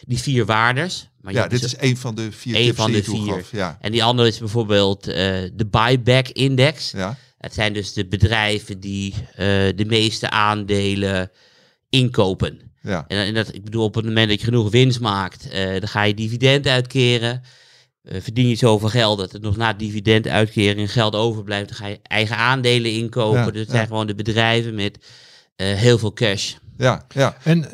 die vier waardes. Maar
ja, dit
dus
is een van de vier tips
van
die
de vier.
Ja,
En die andere is bijvoorbeeld de buyback index.
ja,
Het zijn dus de bedrijven die eh, de meeste aandelen inkopen.
ja,
En, en dat, ik bedoel, op het moment dat je genoeg winst maakt, eh, dan ga je dividend uitkeren. Eh, verdien je zoveel geld dat er nog na dividenduitkering geld overblijft, dan ga je eigen aandelen inkopen.
Ja,
dus het
ja.
zijn gewoon de bedrijven met heel veel cash.
Ja, ja,
En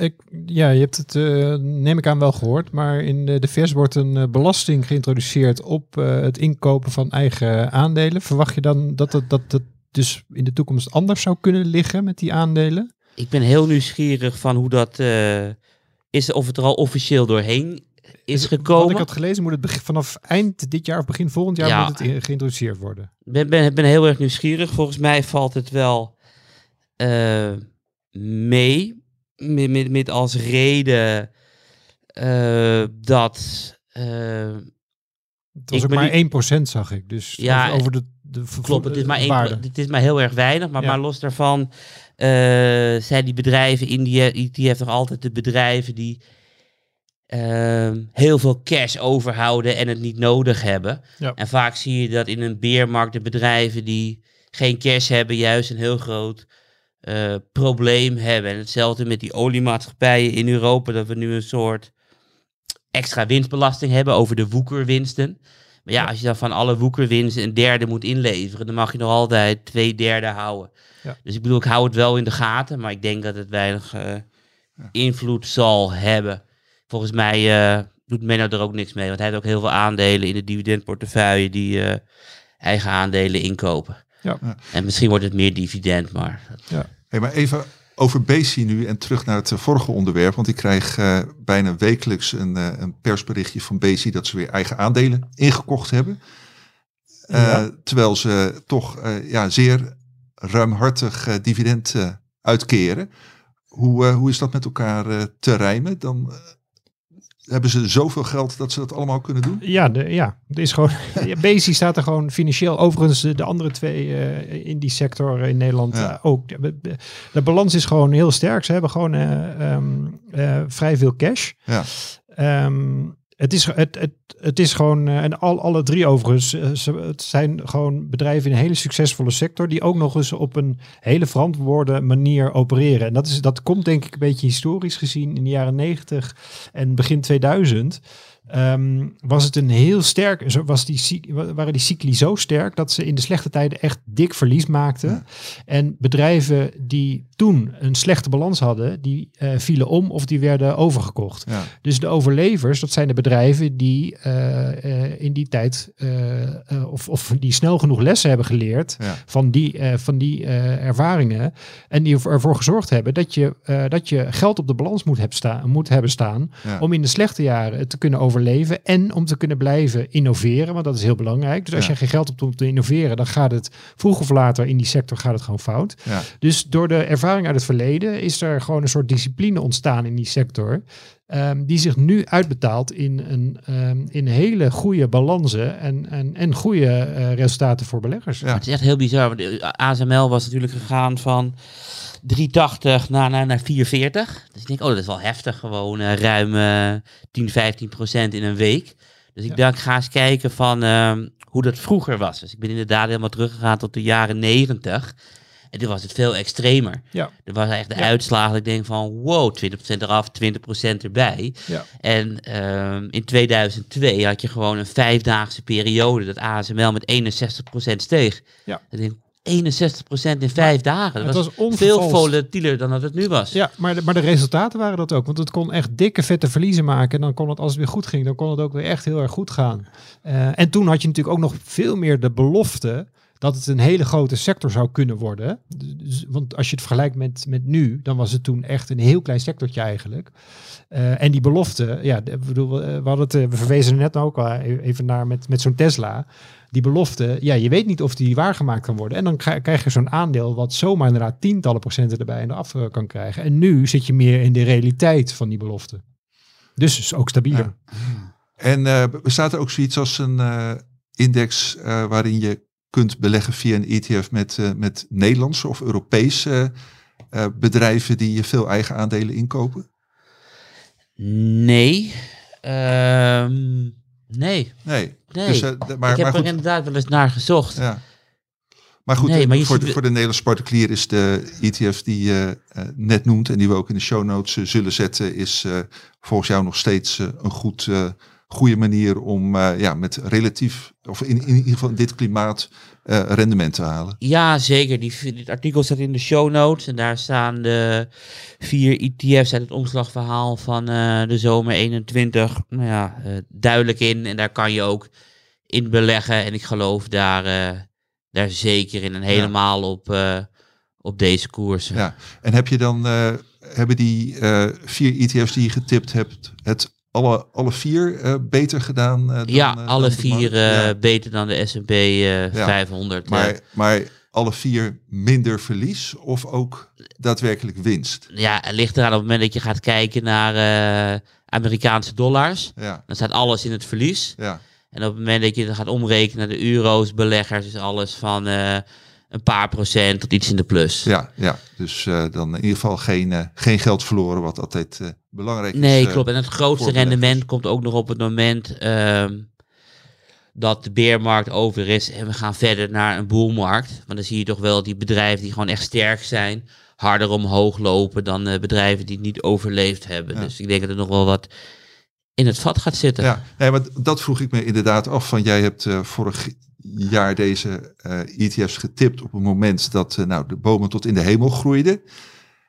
ik, ja, je hebt het, eh, neem ik aan, wel gehoord. Maar in de, de VS wordt een eh, belasting geïntroduceerd op eh, het inkopen van eigen aandelen. Verwacht je dan dat het, dat het dus in de toekomst anders zou kunnen liggen met die aandelen?
Ik ben heel nieuwsgierig van hoe dat eh, is, of het er al officieel doorheen is
Wat ik
gekomen.
had gelezen, moet het vanaf eind dit jaar of begin volgend jaar
Ja.
moet het geïntroduceerd worden.
Ik ben, ben, ben heel erg nieuwsgierig. Volgens mij valt het wel eh, mee. Met, met, met als reden eh, dat. eh,
Het was ook maar
niet-
1% zag ik. Dus
Ja,
over, de, de
klopt, het is, maar één,
waarde.
het is maar heel erg weinig. Maar,
Ja.
maar los daarvan eh, zijn die bedrijven, India, die heeft nog altijd de bedrijven die ehm, heel veel cash overhouden en het niet nodig hebben.
Ja.
En vaak zie je dat in een beermarkt de bedrijven die geen cash hebben, juist een heel groot eh, probleem hebben. En hetzelfde met die oliemaatschappijen in Europa, dat we nu een soort extra winstbelasting hebben over de woekerwinsten. Maar ja, als je dan van alle woekerwinsten een derde moet inleveren, dan mag je nog altijd twee derde houden.
Ja.
Dus ik bedoel, ik hou het wel in de gaten, maar ik denk dat het weinig eh, invloed zal hebben. Volgens mij eh, doet Menno er ook niks mee, want hij heeft ook heel veel aandelen in de dividendportefeuille die eigen aandelen inkopen.
Ja.
Ja.
En misschien wordt het meer dividend, maar
Hey, maar even over Bezi nu en terug naar het eh, vorige onderwerp. Want ik krijg eh, bijna wekelijks een, eh, een persberichtje van Bezi dat ze weer eigen aandelen ingekocht hebben. Eh,
Ja.
Terwijl ze toch eh, ja, zeer ruimhartig dividend eh, uitkeren. Hoe, eh, hoe is dat met elkaar eh, te rijmen? Dan eh, hebben ze zoveel geld dat ze dat allemaal kunnen doen?
Ja, de, ja, het is gewoon. (laughs) Bezi staat er gewoon financieel. Overigens, de, de andere twee eh, in die sector in Nederland
Ja.
eh, ook. De, de- de balans is gewoon heel sterk. Ze hebben gewoon eh, ehm, eh, vrij veel cash.
Ja,
Ehm, het, is, het, het, het is gewoon, eh, en al, alle drie overigens, eh, ze, het zijn gewoon bedrijven in een hele succesvolle sector die ook nog eens op een hele verantwoorde manier opereren. En dat, is, dat komt denk ik een beetje historisch gezien in de jaren 90 en begin 2000. Ehm, was het een heel sterk, was die, waren die cycli zo sterk dat ze in de slechte tijden echt dik verlies maakten.
Ja.
En bedrijven die toen een slechte balans hadden, die eh, vielen om of die werden overgekocht.
ja,
Dus de overlevers, dat zijn de bedrijven die eh, eh, in die tijd of, of die snel genoeg lessen hebben geleerd
ja,
van die, van die ervaringen. En die ervoor- gezorgd hebben dat je, dat je geld op de balans moet, hebben staan, moet hebben staan. Om in de slechte jaren te kunnen overleven en om te kunnen blijven innoveren. Want dat is heel belangrijk. Dus als
Ja.
je geen geld hebt om te innoveren, dan gaat het vroeg of later in die sector gaat het gewoon fout.
ja.
Dus door de ervaring uit het verleden is er gewoon een soort discipline ontstaan in die sector. ehm, die zich nu uitbetaalt in, een, ehm, in hele goede balansen en, en, en goede eh, resultaten voor beleggers.
Ja.
het is echt heel bizar. want de ASML was natuurlijk gegaan van 380 naar, naar, naar 440. Dus ik denk, oh, dat is wel heftig. Gewoon eh, ruim eh 10, 15 procent in een week. Dus ik
Ja.
dacht, ik ga eens kijken van ehm, hoe dat vroeger was. Dus ik ben inderdaad helemaal teruggegaan tot de jaren 90. En toen was het veel extremer.
Ja.
Er was echt de
Ja.
uitslag dat ik denk van, wow, 20% eraf, 20% erbij.
Ja.
En ehm, in 2002 had je gewoon een vijfdaagse periode dat ASML met 61% steeg.
Ja.
Ik denk, 61% in vijf dagen.
Het
Dat
was
was veel volatieler dan dat het nu was.
Ja, maar de, maar de resultaten waren dat ook. Want het kon echt dikke vette verliezen maken. En dan kon het, als het weer goed ging, dan kon het ook weer echt heel erg goed gaan. Eh, en toen had je natuurlijk ook nog veel meer de belofte dat het een hele grote sector zou kunnen worden. Dus, want als je het vergelijkt met, met nu, dan was het toen echt een heel klein sectortje eigenlijk. Eh, en die belofte, ja, bedoel, eh, we, hadden het, we verwezen er net ook al even naar met, met zo'n Tesla. Die belofte, ja, je weet niet of die waargemaakt kan worden. En dan kri- krijg je zo'n aandeel wat zomaar inderdaad tientallen procenten erbij en eraf eh, kan krijgen. En nu zit je meer in de realiteit van die belofte. Dus is ook stabieler.
Ja. En eh, bestaat er ook zoiets als een eh, index eh, waarin je kunt beleggen via een ETF met, eh, met Nederlandse of Europese eh, bedrijven die je veel eigen aandelen inkopen?
Nee. Ehm, nee.
Nee.
Nee.
Dus, eh, maar,
ik heb er inderdaad wel eens naar gezocht.
ja. Maar goed,
Nee,
eh,
maar
voor, de,
we-
voor de Nederlandse particulier is de ETF die je eh, net noemt en die we ook in de show notes zullen zetten, is volgens jou nog steeds een goed, goede manier om eh, ja, met relatief, of in, in ieder geval dit klimaat, eh, rendement te halen.
Ja, zeker. Die, dit artikel staat in de show notes. En daar staan de vier ETF's uit het omslagverhaal van eh, de zomer 21 nou ja, duidelijk in. En daar kan je ook in beleggen. En ik geloof daar, daar zeker in. En helemaal op, op deze koersen.
Ja. En heb je dan, hebben die vier ETF's die je getipt hebt, het alle, alle vier eh, beter gedaan? eh, dan,
Ja,
eh,
alle
dan
vier
Ja.
beter dan de S&P
Ja.
500. eh.
Maar, maar alle vier minder verlies of ook daadwerkelijk winst?
ja, het ligt eraan op het moment dat je gaat kijken naar Amerikaanse dollars.
Ja,
Dan staat alles in het verlies.
ja,
En op het moment dat je het gaat omrekenen naar de euro's, beleggers, is alles van een paar procent tot iets in de plus.
ja, ja. Dus eh, dan in ieder geval geen, eh, geen geld verloren, wat altijd eh, belangrijk is.
Nee, klopt. En het grootste rendement komt ook nog op het moment ehm, dat de beermarkt over is en we gaan verder naar een boelmarkt. Want dan zie je toch wel die bedrijven die gewoon echt sterk zijn, harder omhoog lopen dan bedrijven die het niet overleefd hebben.
Ja.
Dus ik denk dat er nog wel wat in het vat gaat zitten.
Ja, nee, maar dat vroeg ik me inderdaad af. Van jij hebt vorig jaar deze eh, ETF's getipt op een moment dat eh, nou, de bomen tot in de hemel groeiden.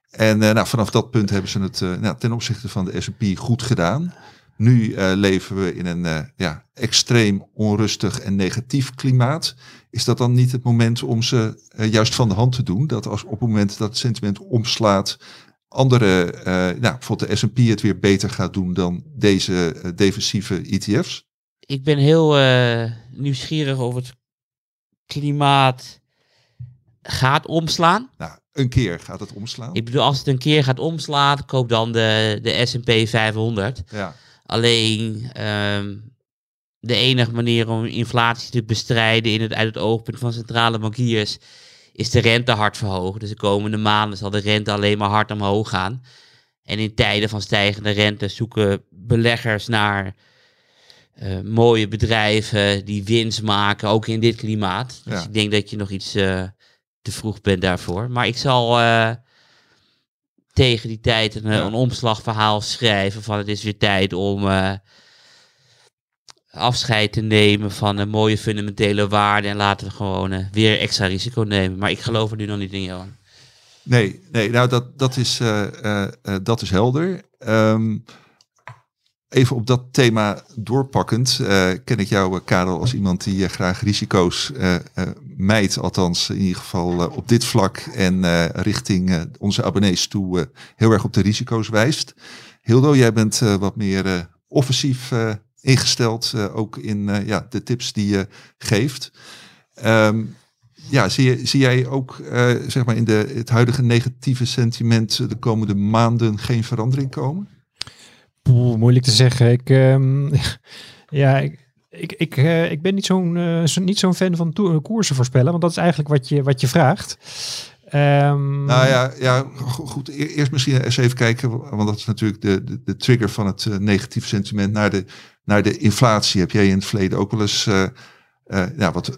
En eh, nou, vanaf dat punt hebben ze het nou, ten opzichte van de S&P goed gedaan. Nu leven we in een ja, extreem onrustig en negatief klimaat. Is dat dan niet het moment om ze juist van de hand te doen? Dat als op het moment dat het sentiment omslaat, andere, nou, bijvoorbeeld de S&P het weer beter gaat doen dan deze defensieve ETF's?
Ik ben heel nieuwsgierig of het klimaat gaat omslaan.
Nou, een keer gaat het omslaan.
Ik bedoel, als het een keer gaat omslaan, koop dan de, de S&P 500.
Ja,
Alleen ehm, de enige manier om inflatie te bestrijden in het, uit het oogpunt van centrale bankiers is de rente hard verhogen. Dus de komende maanden zal de rente alleen maar hard omhoog gaan. En in tijden van stijgende rente zoeken beleggers naar eh, mooie bedrijven die winst maken, ook in dit klimaat. Dus
Ja.
ik denk dat je nog iets eh, te vroeg bent daarvoor. Maar ik zal eh, tegen die tijd een,
Ja.
een omslagverhaal schrijven van het is weer tijd om afscheid te nemen van een mooie fundamentele waarden en laten we gewoon weer extra risico nemen. Maar ik geloof er nu nog niet in, Johan.
nee, nee nou dat, dat, is, dat is helder. Ehm, even op dat thema doorpakkend, eh, ken ik jou, eh, Karel, als iemand die eh, graag risico's mijdt, althans in ieder geval op dit vlak en richting onze abonnees toe heel erg op de risico's wijst. Hildo, jij bent wat meer offensief ingesteld, ook in ja, de tips die je geeft. Ehm, ja, zie, zie jij ook zeg maar in de, het huidige negatieve sentiment de komende maanden geen verandering komen?
Moeilijk te zeggen. Ik, ehm, (laughs) ja, ik, ik, ik, eh, ik ben niet zo'n eh, niet zo'n fan van koersen voorspellen, want dat is eigenlijk wat je, wat je vraagt. Ehm,
Nou ja, ja go- goed. E- Eerst misschien eens even kijken, want dat is natuurlijk de, de, de trigger van het eh, negatieve sentiment naar de, naar de inflatie. Heb jij in het verleden ook wel eens ja, wat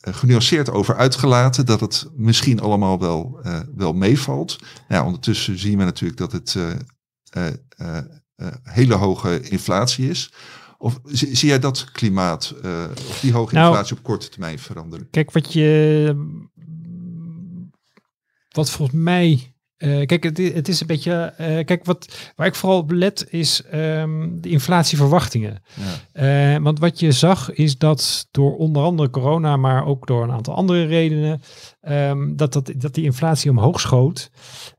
genuanceerd over uitgelaten dat het misschien allemaal wel, wel meevalt. Ja, ondertussen zien we natuurlijk dat het hele hoge inflatie is. Of zie, zie jij dat klimaat, eh, of die hoge
Nou,
inflatie op korte termijn veranderen?
Kijk, wat je wat volgens mij. eh, kijk, het, het is een beetje. eh, kijk, wat, waar ik vooral op let is ehm, de inflatieverwachtingen.
Ja.
Eh, want wat je zag is dat door onder andere corona, maar ook door een aantal andere redenen, ehm, dat, dat, dat die inflatie omhoog schoot.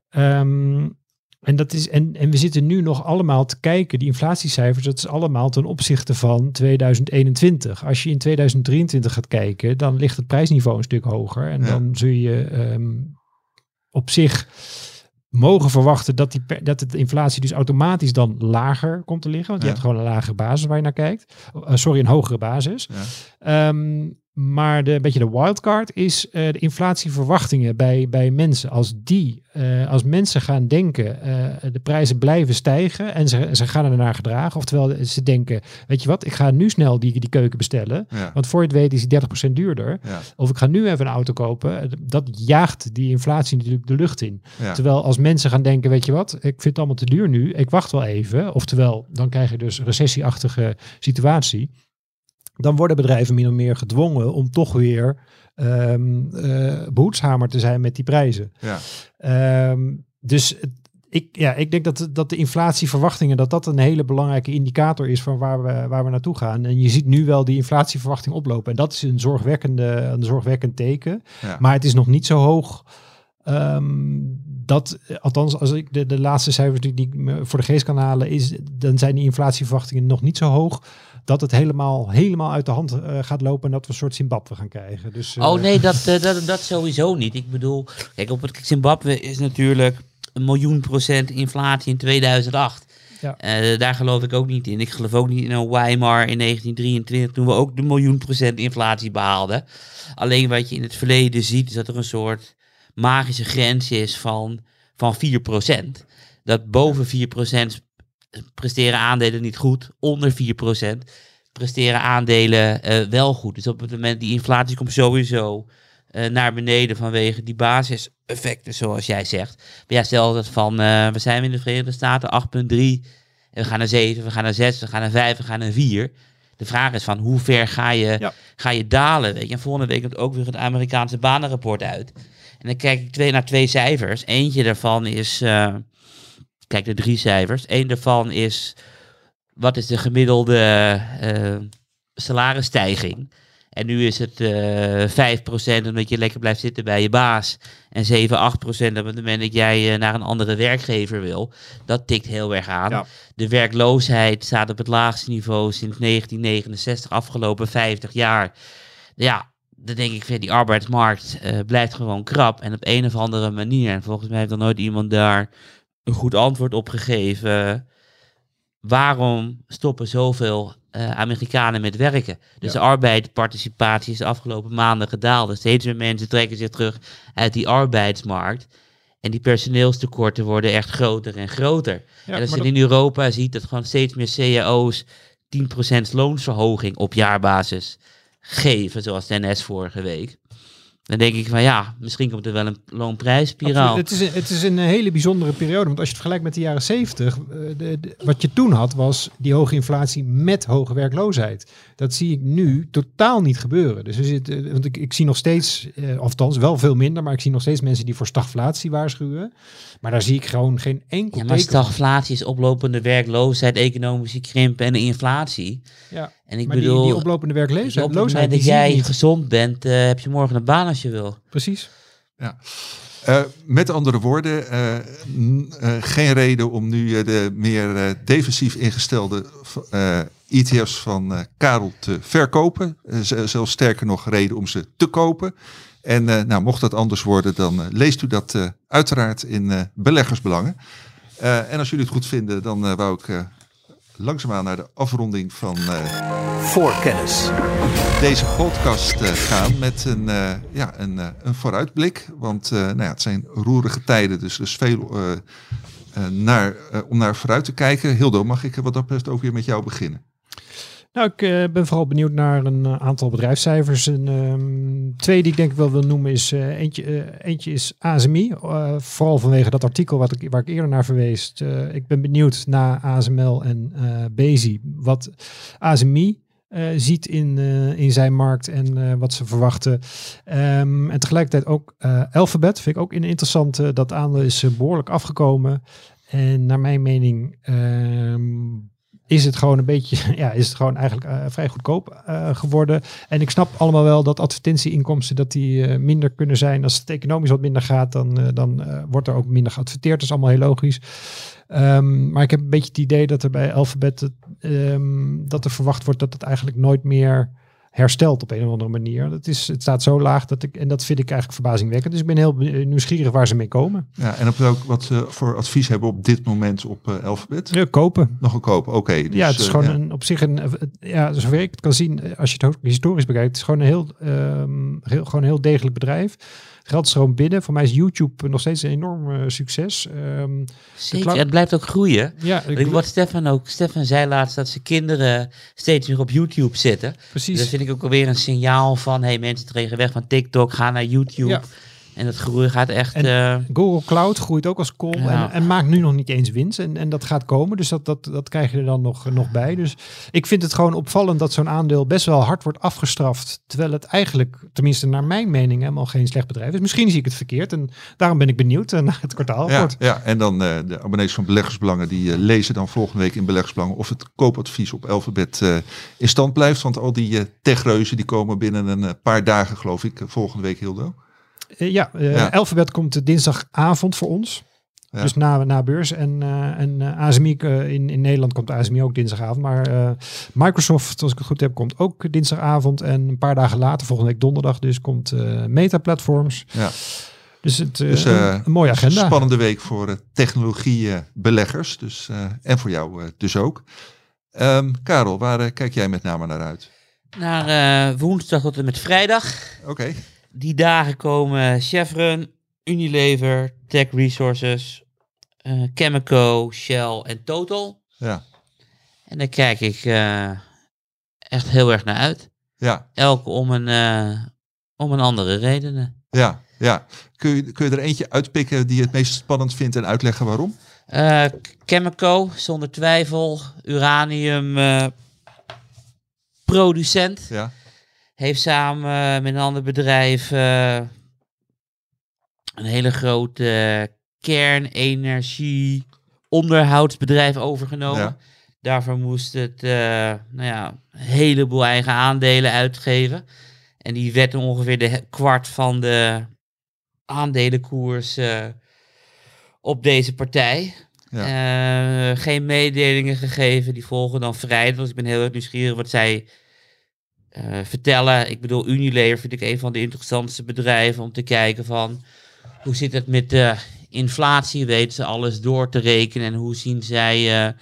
Ehm, en, dat is, en, en we zitten nu nog allemaal te kijken, die inflatiecijfers, dat is allemaal ten opzichte van 2021. Als je in 2023 gaat kijken, dan ligt het prijsniveau een stuk hoger. En
Ja.
dan zul je ehm, op zich mogen verwachten dat, die, dat de inflatie dus automatisch dan lager komt te liggen. Want je
Ja.
hebt gewoon een lagere basis waar je naar kijkt. Uh, sorry, een hogere basis.
Ja.
Ehm, maar de, een beetje de wildcard is eh, de inflatieverwachtingen bij, bij mensen. Als die, eh, als mensen gaan denken, eh, de prijzen blijven stijgen en ze, ze gaan er naar gedragen. Oftewel, ze denken, weet je wat, ik ga nu snel die, die keuken bestellen.
Ja.
Want voor je het weet is die 30% duurder.
Ja.
Of ik ga nu even een auto kopen. Dat jaagt die inflatie natuurlijk de lucht in.
Ja.
Terwijl als mensen gaan denken, weet je wat, ik vind het allemaal te duur nu. Ik wacht wel even. Oftewel, dan krijg je dus een recessieachtige situatie. Dan worden bedrijven min of meer gedwongen om toch weer ehm eh, behoedzamer te zijn met die prijzen.
Ja.
Ehm, dus ik, ja, ik denk dat, dat de inflatieverwachtingen, dat dat een hele belangrijke indicator is van waar we, waar we naartoe gaan. En je ziet nu wel die inflatieverwachting oplopen. En dat is een, zorgwekkende, een zorgwekkend teken.
Ja.
Maar het is nog niet zo hoog. ehm, dat, althans, als ik de, de laatste cijfers die, die ik voor de geest kan halen, is, dan zijn die inflatieverwachtingen nog niet zo hoog dat het helemaal, helemaal uit de hand eh, gaat lopen en dat we een soort Zimbabwe gaan krijgen. Dus, eh,
Oh nee, dat, (laughs) eh, dat, dat sowieso niet. Ik bedoel, kijk, op het Zimbabwe is natuurlijk een miljoen procent inflatie in 2008.
Ja.
Eh, daar geloof ik ook niet in. Ik geloof ook niet in een Weimar in 1923, toen we ook de miljoen procent inflatie behaalden. Alleen wat je in het verleden ziet, is dat er een soort magische grens is van, van 4%. Dat boven 4% presteren aandelen niet goed, onder 4% presteren aandelen eh, wel goed. Dus op het moment die inflatie komt sowieso eh, naar beneden vanwege die basiseffecten, zoals jij zegt. Maar ja, stel dat van, eh, we zijn in de Verenigde Staten 8,3 en we gaan naar 7, we gaan naar 6, we gaan naar 5, we gaan naar 4. De vraag is van hoe ver ga je,
Ja.
ga je dalen? Weet je? En volgende week komt ook weer het Amerikaanse banenrapport uit. En dan kijk ik twee, naar twee cijfers. Eentje daarvan is, kijk de drie cijfers. Eén daarvan is, wat is de gemiddelde eh, salarisstijging? En nu is het eh 5% omdat je lekker blijft zitten bij je baas. En 7, 8% op het moment dat jij eh, naar een andere werkgever wil. Dat tikt heel erg aan.
Ja.
De werkloosheid staat op het laagste niveau sinds 1969, afgelopen 50 jaar. Ja, dan denk ik, die arbeidsmarkt blijft gewoon krap. En op een of andere manier, en volgens mij heeft er nooit iemand daar een goed antwoord op gegeven. Waarom stoppen zoveel eh, Amerikanen met werken? Dus de arbeidsparticipatie is de afgelopen maanden gedaald. Dus steeds meer mensen trekken zich terug uit die arbeidsmarkt. En die personeelstekorten worden echt groter en groter.
ja,
en als je
dat-
in Europa ziet dat gewoon steeds meer cao's 10% loonsverhoging op jaarbasis geven, zoals de NS vorige week. Dan denk ik van ja, misschien komt er wel een loonprijsspiraal.
Het is, een, het is een hele bijzondere periode. Want als je het vergelijkt met de jaren 70, eh, de, de- wat je toen had, was die hoge inflatie met hoge werkloosheid. Dat zie ik nu totaal niet gebeuren. Dus we zitten, want ik, ik zie nog steeds, eh, althans wel veel minder, maar ik zie nog steeds mensen die voor stagflatie waarschuwen. Maar daar zie ik gewoon geen enkel
Ja, maar stagflatie is oplopende werkloosheid, economische krimp en inflatie.
Ja,
En ik
maar
bedoel,
die oplopende
op het
werkloosheid,
moment dat jij
niet.
gezond bent, eh, heb je morgen een baan als je wil.
Precies.
Eh, met andere woorden, eh, eh, geen reden om nu eh, de meer eh, defensief ingestelde eh, ETF's van eh, Karel te verkopen. Zelfs sterker nog, reden om ze te kopen. En eh, nou, mocht dat anders worden, dan leest u dat eh, uiteraard in eh, beleggersbelangen. Eh, en als jullie het goed vinden, dan wou ik eh, langzaamaan naar de afronding van eh,
Voorkennis.
deze podcast eh, gaan met een, eh, ja, een, een vooruitblik. Want nou ja, het zijn roerige tijden, dus er is veel naar, om naar vooruit te kijken. Hildo, mag ik wat dat betreft ook weer met jou beginnen?
Nou, ik eh, ben vooral benieuwd naar een eh, aantal bedrijfscijfers. En, ehm, twee die ik denk ik wel wil noemen is eh, eentje, eentje is ASMI. vooral vanwege dat artikel wat ik, waar ik eerder naar verwees. Ik ben benieuwd naar ASML en Bezi. Wat ASMI ziet in, in zijn markt en wat ze verwachten. Ehm, en tegelijkertijd ook Alphabet vind ik ook een interessante. Dat aandeel is eh, behoorlijk afgekomen. En naar mijn mening ehm, is het gewoon een beetje, (laughs) ja, is het gewoon eigenlijk eh, vrij goedkoop eh, geworden. En ik snap allemaal wel dat advertentieinkomsten dat die eh, minder kunnen zijn. Als het economisch wat minder gaat, dan, dan wordt er ook minder geadverteerd. Dat is allemaal heel logisch. Ehm, maar ik heb een beetje het idee dat er bij Alphabet ehm, dat er verwacht wordt dat het eigenlijk nooit meer herstelt op een of andere manier. Dat is, het staat zo laag dat ik, en dat vind ik eigenlijk verbazingwekkend. Dus ik ben heel be- nieuwsgierig waar ze mee komen.
Ja, en op welk, wat ze voor advies hebben op dit moment op eh, Alphabet?
Ja, kopen.
Nog een koop, oké. dus,
ja, het is
eh,
gewoon
ja.
een, op zich een, eh, ja, zover ik het kan zien, eh, als je het ook historisch bekijkt, het is gewoon een heel, ehm, heel, gewoon een heel degelijk bedrijf. Geld stroom binnen. Voor mij is YouTube nog steeds een enorm eh, succes. Ehm,
Zeker, het blijft ook groeien.
ja, ik,
Ik, wat Stefan ook, Stefan zei laatst dat ze kinderen steeds meer op YouTube zitten.
precies.
Dat vind ik ook alweer een signaal van, hey mensen treden weg van TikTok, ga naar YouTube.
Ja.
En dat groei gaat echt...
En-
eh,
Google Cloud groeit ook als kool
Ja.
en, en maakt nu nog niet eens winst. En, en dat gaat komen, dus dat, dat, dat krijg je er dan nog, nog bij. Dus ik vind het gewoon opvallend dat zo'n aandeel best wel hard wordt afgestraft. Terwijl het eigenlijk, tenminste naar mijn mening, helemaal geen slecht bedrijf is. Misschien zie ik het verkeerd en daarom ben ik benieuwd eh, naar het
Ja,
kwartaalrapport.
ja, en dan eh, de abonnees van Beleggersbelangen die lezen dan volgende week in Beleggersbelangen of het koopadvies op Alphabet eh, in stand blijft. Want al die techreuzen die komen binnen een paar dagen geloof ik volgende week Hildo.
Eh, ja, eh,
Ja.
Alphabet komt dinsdagavond voor ons.
Ja.
Dus na, na beurs. En, eh en eh, ASMI in, in Nederland komt ASMI ook dinsdagavond. Maar eh, Microsoft, als ik het goed heb, komt ook dinsdagavond. En een paar dagen later, volgende week donderdag, dus komt eh, Meta Platforms.
Ja.
Dus, het, eh,
Dus,
een, een mooie
Een
agenda.
spannende week voor technologiebeleggers dus, eh, en voor jou dus ook. Ehm, Karel, waar kijk jij met name naar uit?
naar eh, woensdag tot en met vrijdag.
Oké,
Die dagen komen Chevron, Unilever, Tech Resources, eh Chemico, Shell en Total.
ja.
En daar kijk ik eh, echt heel erg naar uit.
Ja,
Elke om een, eh, om een andere redenen.
ja, ja. Kun je, kun je er eentje uitpikken die je het meest spannend vindt en uitleggen waarom?
Chemico, zonder twijfel, uranium producent.
Ja,
Heeft samen met een ander bedrijf eh, een hele grote kernenergie onderhoudsbedrijf overgenomen.
Ja.
Daarvoor moest het eh, nou ja, een heleboel eigen aandelen uitgeven. En die werd ongeveer de kwart van de aandelenkoers eh, op deze partij.
ja.
Geen mededelingen gegeven. Die volgen dan vrijdag. Dus ik ben heel erg nieuwsgierig wat zij eh, vertellen. Ik bedoel, Unilever vind ik een van de interessantste bedrijven om te kijken van hoe zit het met de inflatie? Weten ze alles door te rekenen? En hoe zien zij eh,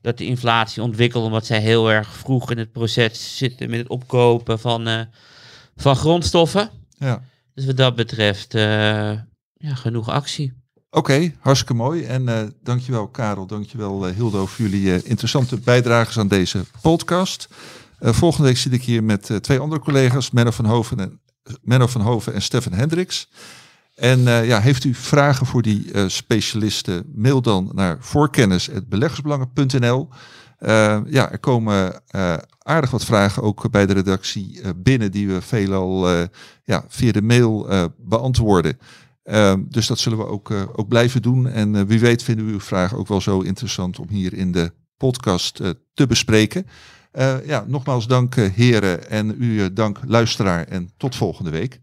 dat de inflatie ontwikkelt? Omdat zij heel erg vroeg in het proces zitten met het opkopen van, eh, van grondstoffen.
ja.
Dus wat dat betreft, ja, genoeg actie.
Oké, hartstikke mooi. En eh, dankjewel Karel, dankjewel uh, Hildo voor jullie interessante bijdrages aan deze podcast. Eh, volgende week zit ik hier met eh, twee andere collega's, Menno van Hoven en, Menno van Hoven en Stefan Hendricks. En eh, ja, heeft u vragen voor die specialisten, mail dan naar voorkennis.beleggersbelangen.nl. Ja, er komen aardig wat vragen ook bij de redactie binnen die we veelal ja, via de mail beantwoorden. Uh, dus dat zullen we ook, ook blijven doen. En wie weet vinden we uw vragen ook wel zo interessant om hier in de podcast te bespreken. Eh, ja, nogmaals dank eh, heren en u eh, dank luisteraar en tot volgende week.